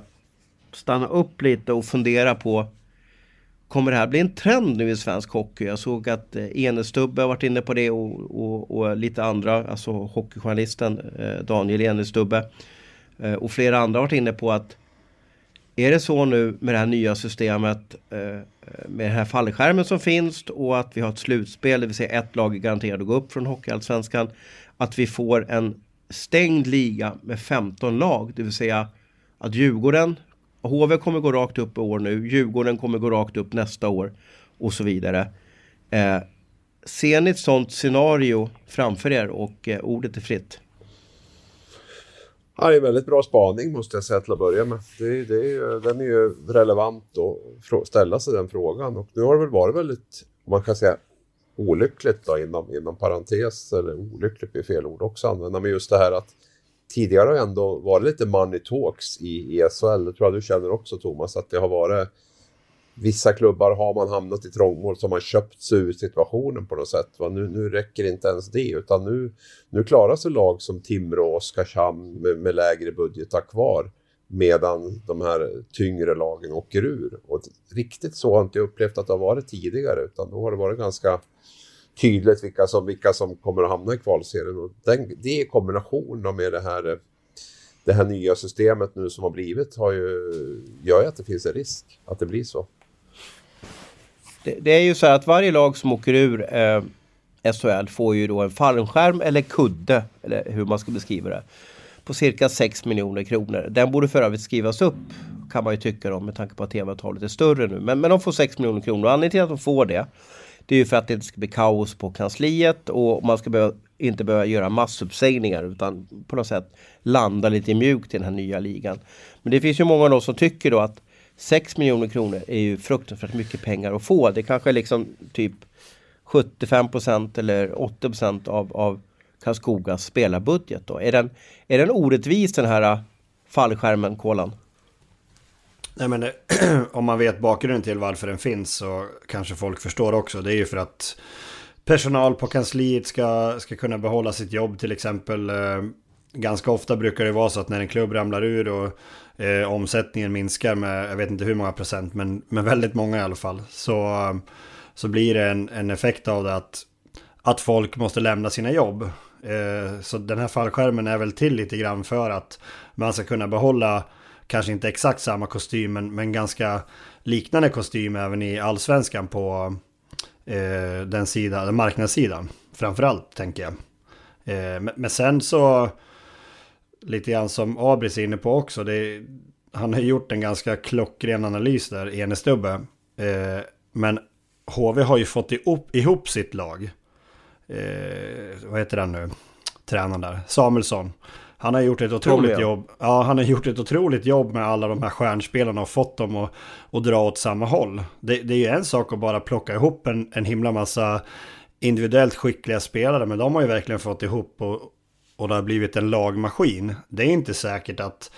stanna upp lite och fundera på Kommer det här bli en trend nu i svensk hockey? Jag såg att eh, Enestubbe har varit inne på det och, och, och lite andra, alltså hockeyjournalisten eh, Daniel Enestubbe eh, och flera andra har varit inne på att är det så nu med det här nya systemet med den här fallskärmen som finns och att vi har ett slutspel, det vill säga ett lag är garanterat att gå upp från Hockeyallsvenskan. Att vi får en stängd liga med 15 lag. Det vill säga att Djurgården, HV kommer gå rakt upp i år nu, Djurgården kommer gå rakt upp nästa år och så vidare. Eh, ser ni ett sånt scenario framför er och eh, ordet är fritt? Ja, det är en väldigt bra spaning måste jag säga till att börja med. Det, det är, den är ju relevant att ställa sig den frågan. Och nu har det väl varit väldigt, man kan säga olyckligt då inom, inom parentes, eller olyckligt blir fel ord också använda, men just det här att tidigare har ändå varit lite money talks i, i SHL. Det tror jag du känner också Thomas, att det har varit vissa klubbar har man hamnat i trångmål som har köpt sig ur situationen på något sätt. Va? Nu, nu räcker inte ens det utan nu, nu klarar sig lag som Timrå och Oskarshamn med, med lägre budgetar kvar medan de här tyngre lagen åker ur. Och riktigt så har jag inte upplevt att det har varit tidigare utan då har det varit ganska tydligt vilka som, vilka som kommer att hamna i kvalserien. Och den, det i kombination med det här, det här nya systemet nu som har blivit har ju, gör ju att det finns en risk att det blir så. Det, det, är ju så här att varje lag som åker ur eh, SHL får ju då en fallskärm eller kudde, eller hur man ska beskriva det, på cirka 6 miljoner kronor. Den borde för övrigt skrivas upp kan man ju tycka om med tanke på att tv-avtalet är större nu. Men, men de får 6 miljoner kronor och anledningen till att de får det det är ju för att det inte ska bli kaos på kansliet och man ska behöva, inte behöva göra massuppsägningar utan på något sätt landa lite mjukt i den här nya ligan. Men det finns ju många då som tycker då att 6 miljoner kronor är ju fruktansvärt mycket pengar att få. Det kanske är liksom typ 75% eller 80 av, av Karlskogas spelarbudget. Då. Är, den, är den orättvis den här äh, fallskärmen, Kolan? Nej men om man vet bakgrunden till varför den finns så kanske folk förstår också. Det är ju för att personal på kansliet ska, ska kunna behålla sitt jobb till exempel. Äh, ganska ofta brukar det vara så att när en klubb ramlar ur och eh, omsättningen minskar med, jag vet inte hur många procent, men, men väldigt många i alla fall. Så, så blir det en, en effekt av det att, att folk måste lämna sina jobb. Eh, så den här fallskärmen är väl till lite grann för att man ska kunna behålla kanske inte exakt samma kostym, men, men ganska liknande kostym även i allsvenskan på eh, den sidan, den marknadssidan. Framförallt tänker jag. Eh, men, men, sen så, lite grann som Abris är inne på också, det, han har gjort en ganska klockren analys där, Enestubbe. Eh, men HV har ju fått ihop, ihop sitt lag. Eh, vad heter den nu? Tränaren där, Samuelsson. Han har gjort ett otroligt jobb. Ja, han har gjort ett otroligt jobb med alla de här stjärnspelarna och fått dem att, att dra åt samma håll. Det, det är ju en sak att bara plocka ihop en, en himla massa individuellt skickliga spelare, men de har ju verkligen fått ihop och, och det har blivit en lagmaskin. Det är inte säkert att,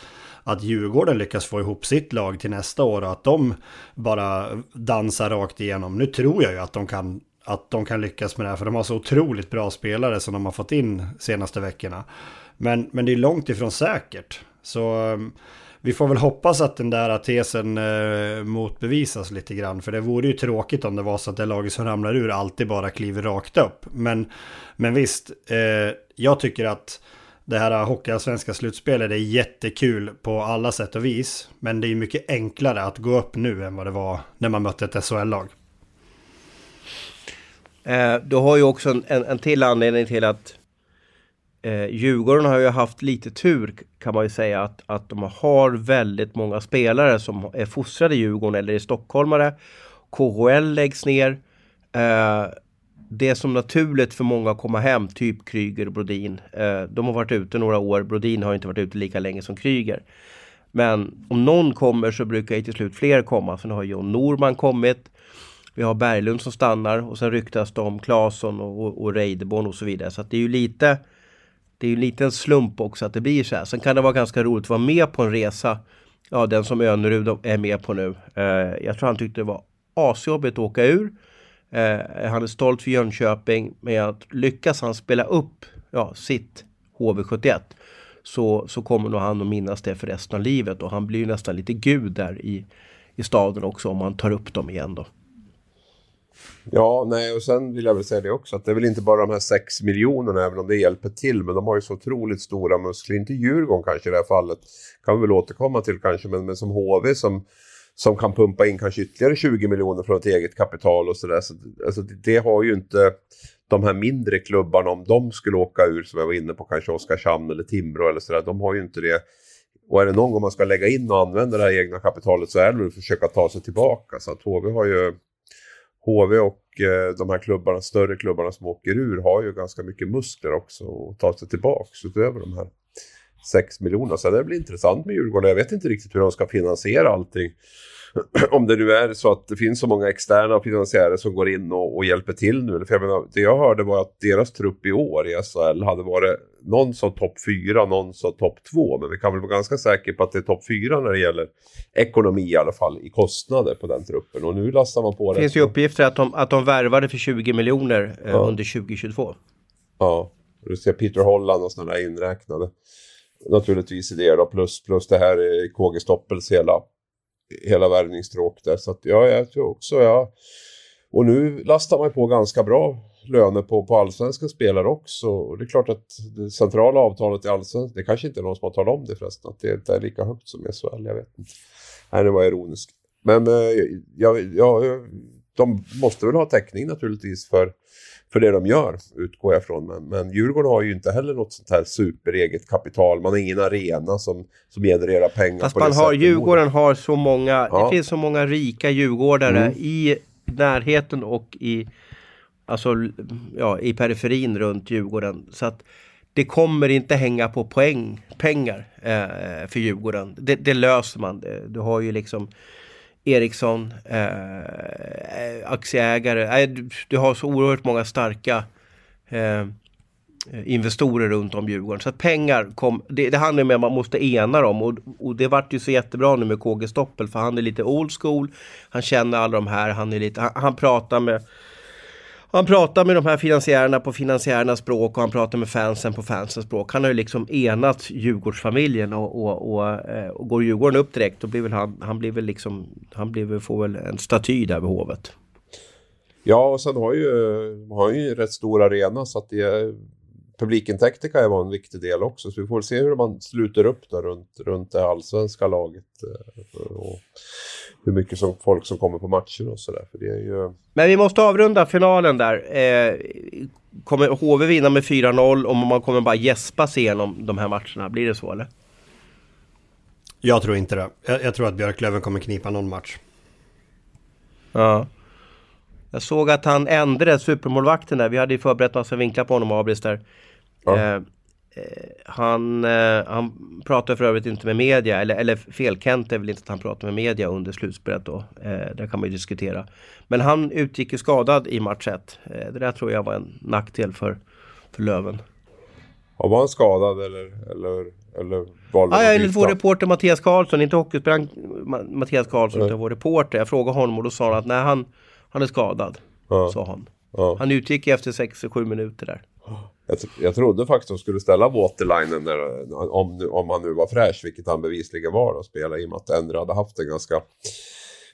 att Djurgården lyckas få ihop sitt lag till nästa år och att de bara dansar rakt igenom. Nu tror jag ju att de kan att de kan lyckas med det här, för de har så otroligt bra spelare som de har fått in senaste veckorna. Men, men det är långt ifrån säkert. Så ehm, vi får väl hoppas att den där tesen eh, motbevisas lite grann. För det vore ju tråkigt om det var så att det laget som ramlar ur alltid bara kliver rakt upp. Men, men visst, eh, jag tycker att det här hockeyallsvenska slutspelet är jättekul på alla sätt och vis. Men det är mycket enklare att gå upp nu än vad det var när man mötte ett SHL-lag. Eh, du har ju också en, en, en till anledning till att eh, Djurgården har ju haft lite tur kan man ju säga att, att de har väldigt många spelare som är fostrade i Djurgården eller i stockholmare. KHL läggs ner. Eh, det är som naturligt för många att komma hem, typ Kryger och Brodin. Eh, de har varit ute några år, Brodin har inte varit ute lika länge som Kryger. Men om någon kommer så brukar ju till slut fler komma. Sen har John Norman kommit. Vi har Berglund som stannar och sen ryktas det om Claesson och, och, och Reideborn och så vidare. Så det är ju lite det är ju lite en slump också att det blir så här. Sen kan det vara ganska roligt att vara med på en resa. Ja, den som Önerud är med på nu. Eh, jag tror han tyckte det var asjobbigt att åka ur. Eh, han är stolt för Jönköping, men att lyckas han spela upp ja, sitt HV71 så, så kommer nog han att minnas det för resten av livet och han blir ju nästan lite gud där i, i staden också om man tar upp dem igen då. Ja, nej, och sen vill jag väl säga det också att det är väl inte bara de här 6 miljonerna, även om det hjälper till, men de har ju så otroligt stora muskler. Inte Djurgården kanske i det här fallet, kan vi väl återkomma till kanske, men, men som HV som, som kan pumpa in kanske ytterligare 20 miljoner från ett eget kapital och sådär. Så, alltså, det, det har ju inte de här mindre klubbarna, om de skulle åka ur, som jag var inne på, kanske Oskarshamn eller Timrå eller sådär, de har ju inte det. Och är det någon gång man ska lägga in och använda det här egna kapitalet så är det väl att försöka ta sig tillbaka. Så att HV har ju HV och eh, de här klubbarna, större klubbarna som åker ur har ju ganska mycket muskler också att ta sig tillbaks utöver de här 6 miljonerna. Så det blir intressant med Djurgården. Jag vet inte riktigt hur de ska finansiera allting. Om det nu är så att det finns så många externa finansiärer som går in och, och hjälper till nu. För jag menar, det jag hörde var att deras trupp i år i SHL hade varit någon som topp 4, någon som topp 2. Men vi kan väl vara ganska säkra på att det är topp 4 när det gäller ekonomi i alla fall, i kostnader på den truppen. Och nu lastar man på det. finns ju uppgifter att de, att de värvade för 20 miljoner eh, ja. under 2022. Ja, du ser Peter Holland och sådana där inräknade naturligtvis i det då, plus, plus det här KG Stoppels hela, hela värvningsstråk där. Så att ja, jag tror också, ja. Och nu lastar man på ganska bra löner på, på allsvenska spelare också. Och det är klart att det centrala avtalet i allsvenskan, det kanske inte är någon som har talat om det förresten, att det inte är lika högt som i SHL, jag vet inte. Nej, det var ironiskt. Men eh, jag, jag, jag, de måste väl ha täckning naturligtvis för för det de gör, utgår jag ifrån. Men, men Djurgården har ju inte heller något sånt här supereget kapital. Man har ingen arena som, som genererar pengar Fast på man det har, Djurgården har så många, ja. det finns så många rika djurgårdare mm. i närheten och i, alltså, ja, i periferin runt Djurgården. Så att det kommer inte hänga på poäng, pengar eh, för Djurgården. Det, det löser man. Du har ju liksom Ericsson, eh, aktieägare. du, du, har så oerhört många starka eh, investorer runt om Djurgården. Så att pengar kom, det, det handlar om att man måste ena dem och, och det vart ju så jättebra nu med KG Stoppel för han är lite old school. Han känner alla de här, han är lite, han, han pratar med han pratar med de här finansiärerna på finansiärernas språk och han pratar med fansen på fansens språk. Han har ju liksom enat Djurgårdsfamiljen och, och, och, eh, och går Djurgården upp direkt då blir väl han, han blir väl liksom, han blir väl, får väl en staty där vid Hovet. Ja, och sen har ju, har ju en rätt stor arena så att det, publikintäkter kan ju vara en viktig del också. Så vi får se hur man sluter upp där runt, runt det allsvenska laget. Eh, och hur mycket som, folk som kommer på matcher och sådär. Ju... Men vi måste avrunda finalen där. Eh, kommer HV vinna med 4-0 och man kommer bara gäspa sig igenom de här matcherna? Blir det så eller? Jag tror inte det. Jag, jag tror att Björklöven kommer knipa någon match. Ja. Jag såg att han ändrade supermålvakten där. Vi hade ju förberett massa vinklar på honom och Abris där. Ja. Eh, Eh, han, eh, han pratar för övrigt inte med media, eller, eller fel, Kent är väl inte att han pratar med media under slutspelet då. Eh, kan man ju diskutera. Men han utgick ju skadad i match 1. Eh, det där tror jag var en nackdel för, för Löven. Ja, var han skadad eller, eller, eller var det ja, enligt vår reporter Mattias Karlsson, inte hockeyspelaren Mattias Karlsson, utan vår reporter. Jag frågade honom och då sa han att nej, han, han är skadad. Ja. Sa han. Ja. Han utgick efter 6-7 minuter där. Jag, jag trodde faktiskt de skulle ställa Waterlinen när, om, om han nu var fräsch, vilket han bevisligen var och spela i och med att Endre hade haft en ganska,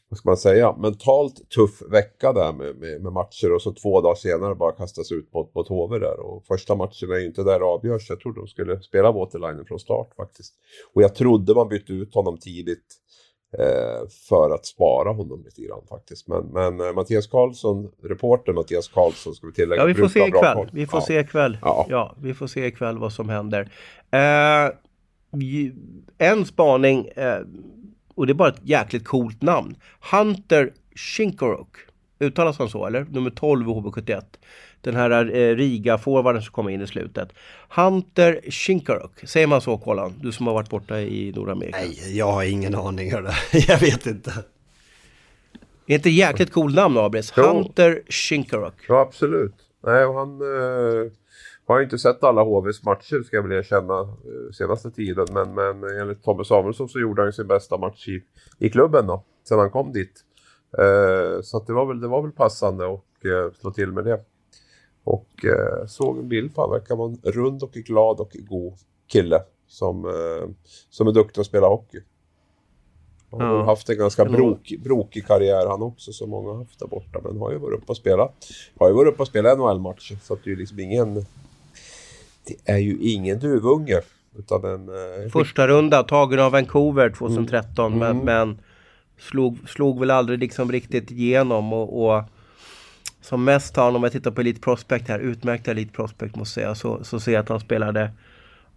vad ska man säga, mentalt tuff vecka där med, med, med, matcher och så två dagar senare bara kastas ut mot, mot HV där. Och första matchen är ju inte där det avgörs. Jag trodde de skulle spela Waterlinen från start faktiskt. Och jag trodde man bytte ut honom tidigt Eh, för att spara honom lite grann faktiskt. Men, men uh, Mattias Karlsson, reporter Mattias Karlsson ska vi tillägga. Ja, vi får se ikväll. Vi får ja. se ikväll. Ja. ja. vi får se ikväll vad som händer. Uh, en spaning, uh, och det är bara ett jäkligt coolt namn. Hunter Shinkaruk. Uttalas han så eller? Nummer 12 i HV71 den här eh, Riga-forwarden som kommer in i slutet. Hunter Shinkaruk, säger man så Kolan? Du som har varit borta i Nordamerika. Nej, jag har ingen aning. jag vet inte. Är inte jäkligt cool namn Abris? Hunter Shinkaruk. Ja, absolut. Nej, och han eh, har inte sett alla HVs matcher ska jag väl erkänna eh, senaste tiden. Men, men enligt Tommy Samuelsson så gjorde han sin bästa match i, i klubben då, sen han kom dit. Eh, så det, var väl, det var väl passande att eh, slå till med det. Och eh, såg en bild på honom. verkar vara en rund och glad och god kille. Som, som är duktig att spela hockey. Han har ja. haft en ganska brok, brokig karriär han också, som många har haft där borta. Men har ju varit uppe och spelat. Har ju varit uppe och spelat NHL-matcher. Så att det är ju liksom ingen... Det är ju ingen duvunge. Utan en... Första runda, tagen av Vancouver 2013. Mm. Men, mm. men slog, slog väl aldrig liksom riktigt igenom. och, och som mest har han, om jag tittar på Elite Prospect här, utmärkta Elite Prospect måste jag säga, så, så ser jag att han spelade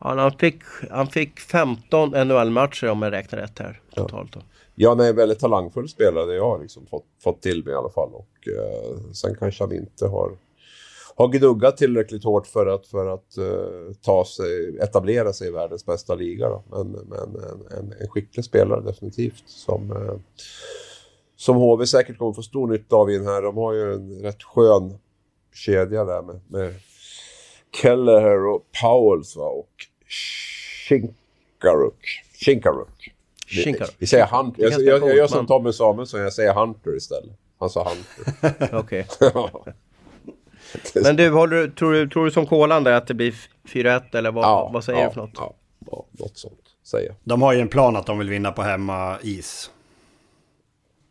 Ja, han, fick, han fick 15 NHL-matcher om jag räknar rätt här totalt. Då. Ja, han är en väldigt talangfull spelare, det jag har liksom fått, fått till mig i alla fall. Och eh, sen kanske han inte har, har gnuggat tillräckligt hårt för att, för att eh, ta sig, etablera sig i världens bästa liga. Då. Men, men en, en, en skicklig spelare definitivt. Som, eh, som HV säkert kommer få stor nytta av in här. De har ju en rätt skön kedja där med, med Kelleher och Powells va? och Shinkaruk. Shinkaruk. Shinkaruk. Vi säger Hunter. Jag, ganska jag, jag gör som Tommy Samuelsson, jag säger Hunter istället. Han sa Hunter. Okej. Men du, håller, du- tror, du, tror du som Kolan där att det blir 4-1 eller vad, vad säger ja, du för något? Ja, ja, något sånt säger jag. De har ju en plan att de vill vinna på hemma is.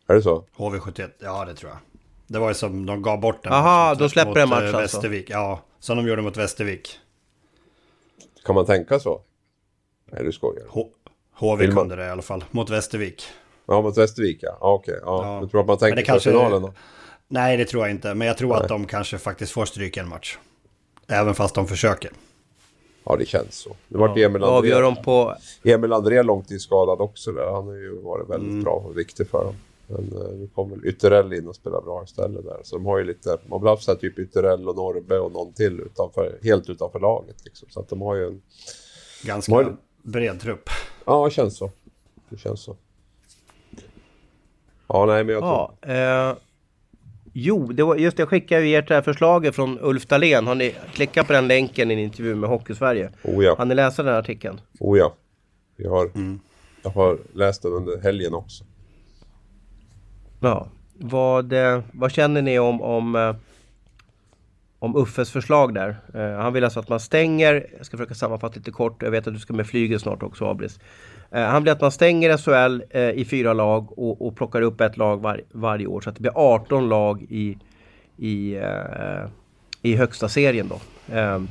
Är det så? HV71, ja det tror jag. Det var ju som de gav bort den. Aha, matchen de släpper en match eh, alltså. Västervik, ja. Som de gjorde mot Västervik. Kan man tänka så? Nej, du skojar. H- HV Vill man- kunde det i alla fall. Mot Västervik. Ja, mot Västervik ja. ja Okej, ja. Ja. Du tror att man tänker på kanske- finalen då? Nej, det tror jag inte. Men jag tror att de kanske faktiskt får stryka en match. Även fast de försöker. Ja, det känns så. Det vart Emil André. Avgör de på... Emil André långtidsskadad också där. Han har ju varit väldigt Mm. bra och viktig för dem. Men eh, nu kommer Ytterell in och spelar bra istället där. Så de har ju lite, man har haft så här typ Ytterell och Norrbe och någon till utanför, helt utanför laget liksom. Så att de har ju en, Ganska det- bred trupp. ja det känns så. Det känns så. Ja, nej men jag tror... Ja, eh, jo, det var, just det, jag skickade ju ert det här förslaget från Ulf Dahlén. Har ni klickat på den länken i en intervju med Hockeysverige? Oh ja, Har ni läst den här artikeln? oh ja. Vi har, Mm. Jag har läst den under helgen också. Ja. Vad, eh, vad känner ni om, om, eh, om Uffes förslag där? Eh, han vill alltså att man stänger, jag ska försöka sammanfatta lite kort, jag vet att du ska med flyget snart också Abris. Eh, han vill att man stänger SHL eh, i fyra lag och, och plockar upp ett lag var, varje år så att det blir 18 lag i, i, eh, i högsta serien då. Ehm,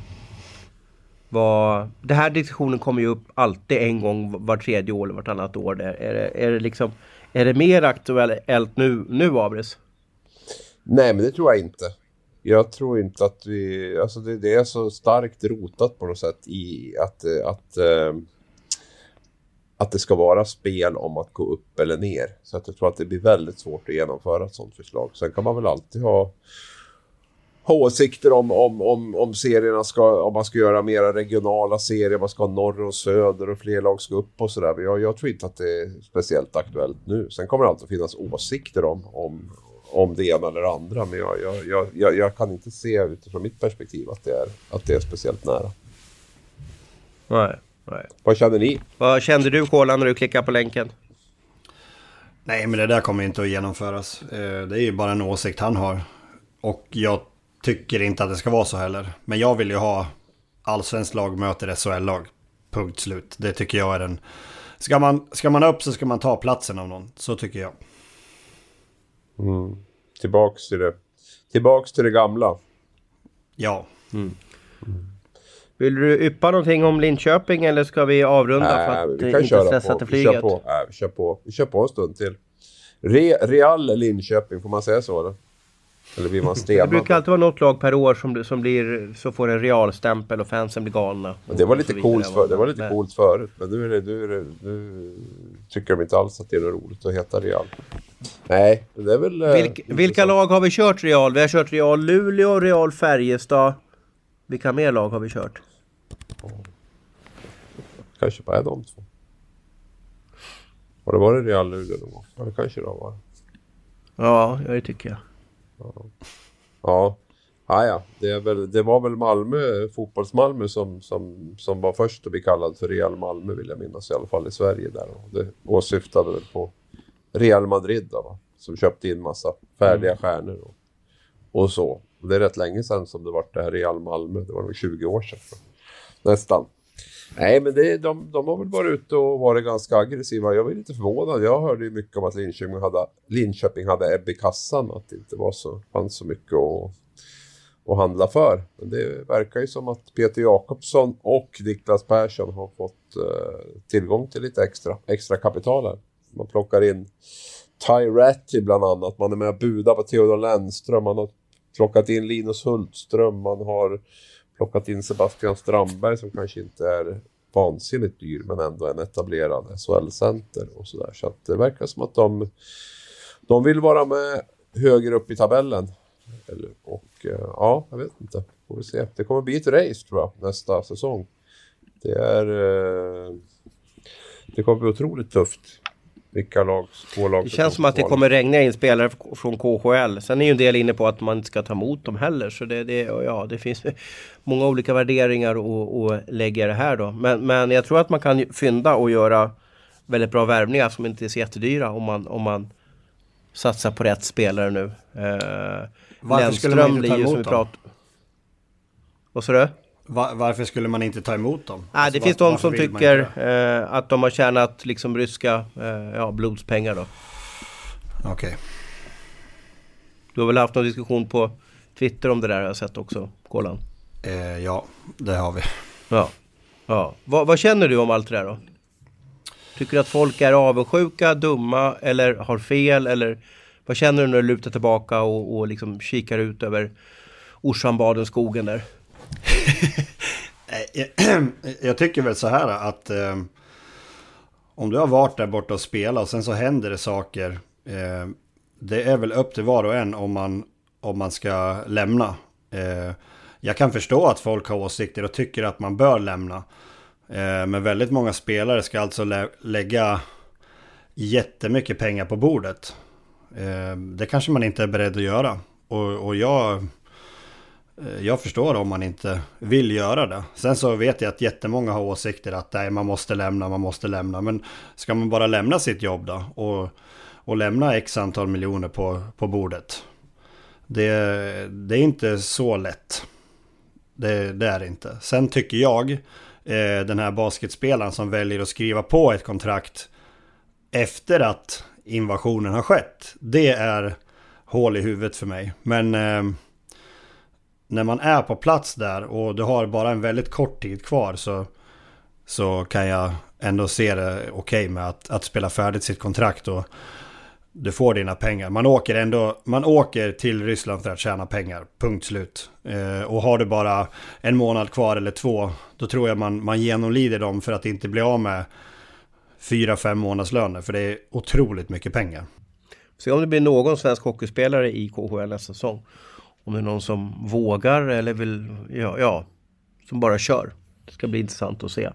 vad, det här diskussionen kommer ju upp alltid en gång var tredje år eller vartannat år. Där. Är, det, är, det liksom, är det mer aktuellt nu, nu Abris? Nej, men det tror jag inte. Jag tror inte att vi... Alltså det, det är så starkt rotat på något sätt i att, att, att, att det ska vara spel om att gå upp eller ner. Så att jag tror att det blir väldigt svårt att genomföra ett sådant förslag. Sen kan man väl alltid ha, ha åsikter om, om, om, om serierna ska... Om man ska göra mera regionala serier, man ska ha norr och söder och fler lag ska upp och sådär. Men jag, jag tror inte att det är speciellt aktuellt nu. Sen kommer det alltid finnas åsikter om, om, om det ena eller andra. Men jag, jag, jag, jag, jag kan inte se utifrån mitt perspektiv att det är, att det är speciellt nära. Nej nej. Vad känner ni? Vad kände du Kolan när du klickade på länken? Nej, men det där kommer inte att genomföras. Eh, Det är ju bara en åsikt han har. Och jag tycker inte att det ska vara så heller. Men jag vill ju ha allsvenskt lag möter SHL-lag. Punkt slut. Det tycker jag är den... Ska man, ska man upp så ska man ta platsen av någon. Så tycker jag. Tillbaks till det, tillbaks till det gamla. Ja. Vill du yppa någonting om Linköping eller ska vi avrunda för Nej, att vi kan inte köra stressa på. till Vi flyget? kör på. Nej, vi kör på. Vi kör på en stund till. Re, Real Linköping, får man säga så? Eller, eller blir man Det stenad? brukar alltid vara något lag per år som, som blir, så får en realstämpel och fansen blir galna. Men Det var och lite coolt för, det var lite Men- coolt förut, men nu, är det, nu, är det, nu tycker de inte alls att det är något roligt att heta Real. Nej, det är väl... eh, Vilka, intressant. vilka lag har vi kört Real? Vi har kört Real Luleå, Real Färjestad. Vilka mer lag har vi kört? Kanske bara är de två. Har det varit Real Luleå någon gång? Ja, det kanske det har varit. Ja, ja, det tycker jag. Ja, ah, ja. Det, väl, det var väl Malmö, fotbolls-Malmö som, som, som var först att bli kallad för Real Malmö vill jag minnas i alla fall i Sverige där. Och det åsyftade väl på Real Madrid då, va? som köpte in massa färdiga stjärnor och, och så. Och det är rätt länge sedan som det var det här Real Malmö, det var nog 20 år sedan. Nästan. Nej, men det, de, de har väl varit ute och varit ganska aggressiva. Jag var lite förvånad. Jag hörde ju mycket om att Linköping hade, Linköping hade ebb i kassan. Att det inte var så, fanns så mycket att, att handla för. Men det verkar ju som att Peter Jakobsson och Niklas Persson har fått eh, tillgång till lite extra, extra kapital här. Man plockar in Ty bland annat. Man är med och budar på Theodor Lennström. Man har plockat in Linus Hultström. Man har plockat in Sebastian Strandberg som kanske inte är vansinnigt dyr men ändå en etablerad SHL-center och sådär. Så att det verkar som att de, de vill vara med högre upp i tabellen. Eller, och eh, ja, jag vet inte. Får vi se. Det kommer bli ett race tror jag nästa säsong. Det är... Eh, det kommer bli otroligt tufft. Vilka lag, två lag Det känns som att det kommer regna in spelare från KHL. Sen är ju en del inne på att man inte ska ta emot dem heller. Så det, det, ja, det finns många olika värderingar att lägga det här då. Men, men jag tror att man kan fynda och göra väldigt bra värvningar som inte är så jättedyra om man, om man satsar på rätt spelare nu. Eh, Varför skulle man inte ta emot dem? Vad sa du? Var, varför skulle man inte ta emot dem? Ah, alltså, det finns var, de som tycker eh, att de har tjänat liksom ryska eh, ja, blodspengar då. Okej. Okay. Du har väl haft någon diskussion på Twitter om det där har jag sett också, Kolan? Eh, ja, det har vi. Ja. ja. Va, vad känner du om allt det där då? Tycker du att folk är avundsjuka, dumma eller har fel? Eller vad känner du när du lutar tillbaka och, och liksom kikar ut över Orsambaden, skogen där? Eh, jag tycker väl så här att eh, om du har varit där borta och spelat och sen så händer det saker. Eh, det är väl upp till var och en om man, om man ska lämna. Eh, jag kan förstå att folk har åsikter och tycker att man bör lämna. Eh, men väldigt många spelare ska alltså lä lägga jättemycket pengar på bordet. Eh, det kanske man inte är beredd att göra. Och, och jag Eh, jag förstår om man inte vill göra det. Sen så vet jag att jättemånga har åsikter att nej, man måste lämna, man måste lämna. Men ska man bara lämna sitt jobb då och, och lämna x antal miljoner på, på bordet? Det, det är inte så lätt. Det, det är det inte. Sen tycker jag, eh, den här basketspelaren som väljer att skriva på ett kontrakt efter att invasionen har skett. Det är hål i huvudet för mig. Men eh, när man är på plats där och du har bara en väldigt kort tid kvar så, så kan jag ändå se det okej okay med att, att spela färdigt sitt kontrakt och du får dina pengar. Man åker ändå, man åker till Ryssland för att tjäna pengar, punkt slut. Eh, och har du bara en månad kvar eller två, då tror jag man, man genomlider dem för att inte bli av med fyra, fem månadslöner. För det är otroligt mycket pengar. Se om det blir någon svensk hockeyspelare i KHL nästa säsong. Om det är någon som vågar eller vill, ja, ja som bara kör. Det ska bli intressant att se.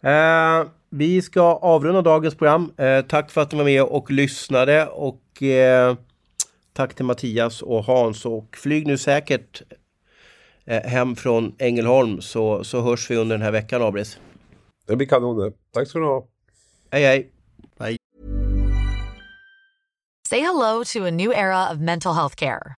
Eh, vi ska avrunda dagens program. Eh, tack för att ni var med och lyssnade och eh, tack till Mattias och Hans och flyg nu säkert eh, hem från Ängelholm så, så hörs vi under den här veckan Abris. Det blir kanon Tack ska du ha. Hej hej. Hej. Say hello to a new era of mental health care.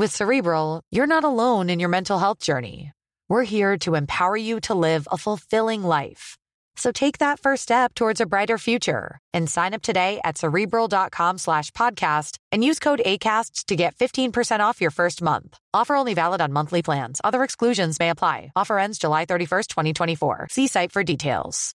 With Cerebral, you're not alone in your mental health journey. We're here to empower you to live a fulfilling life. So take that first step towards a brighter future and sign up today at cerebral.com slash podcast and use code ACasts to get 15% off your first month. Offer only valid on monthly plans. Other exclusions may apply. Offer ends July 31st, 2024. See site for details.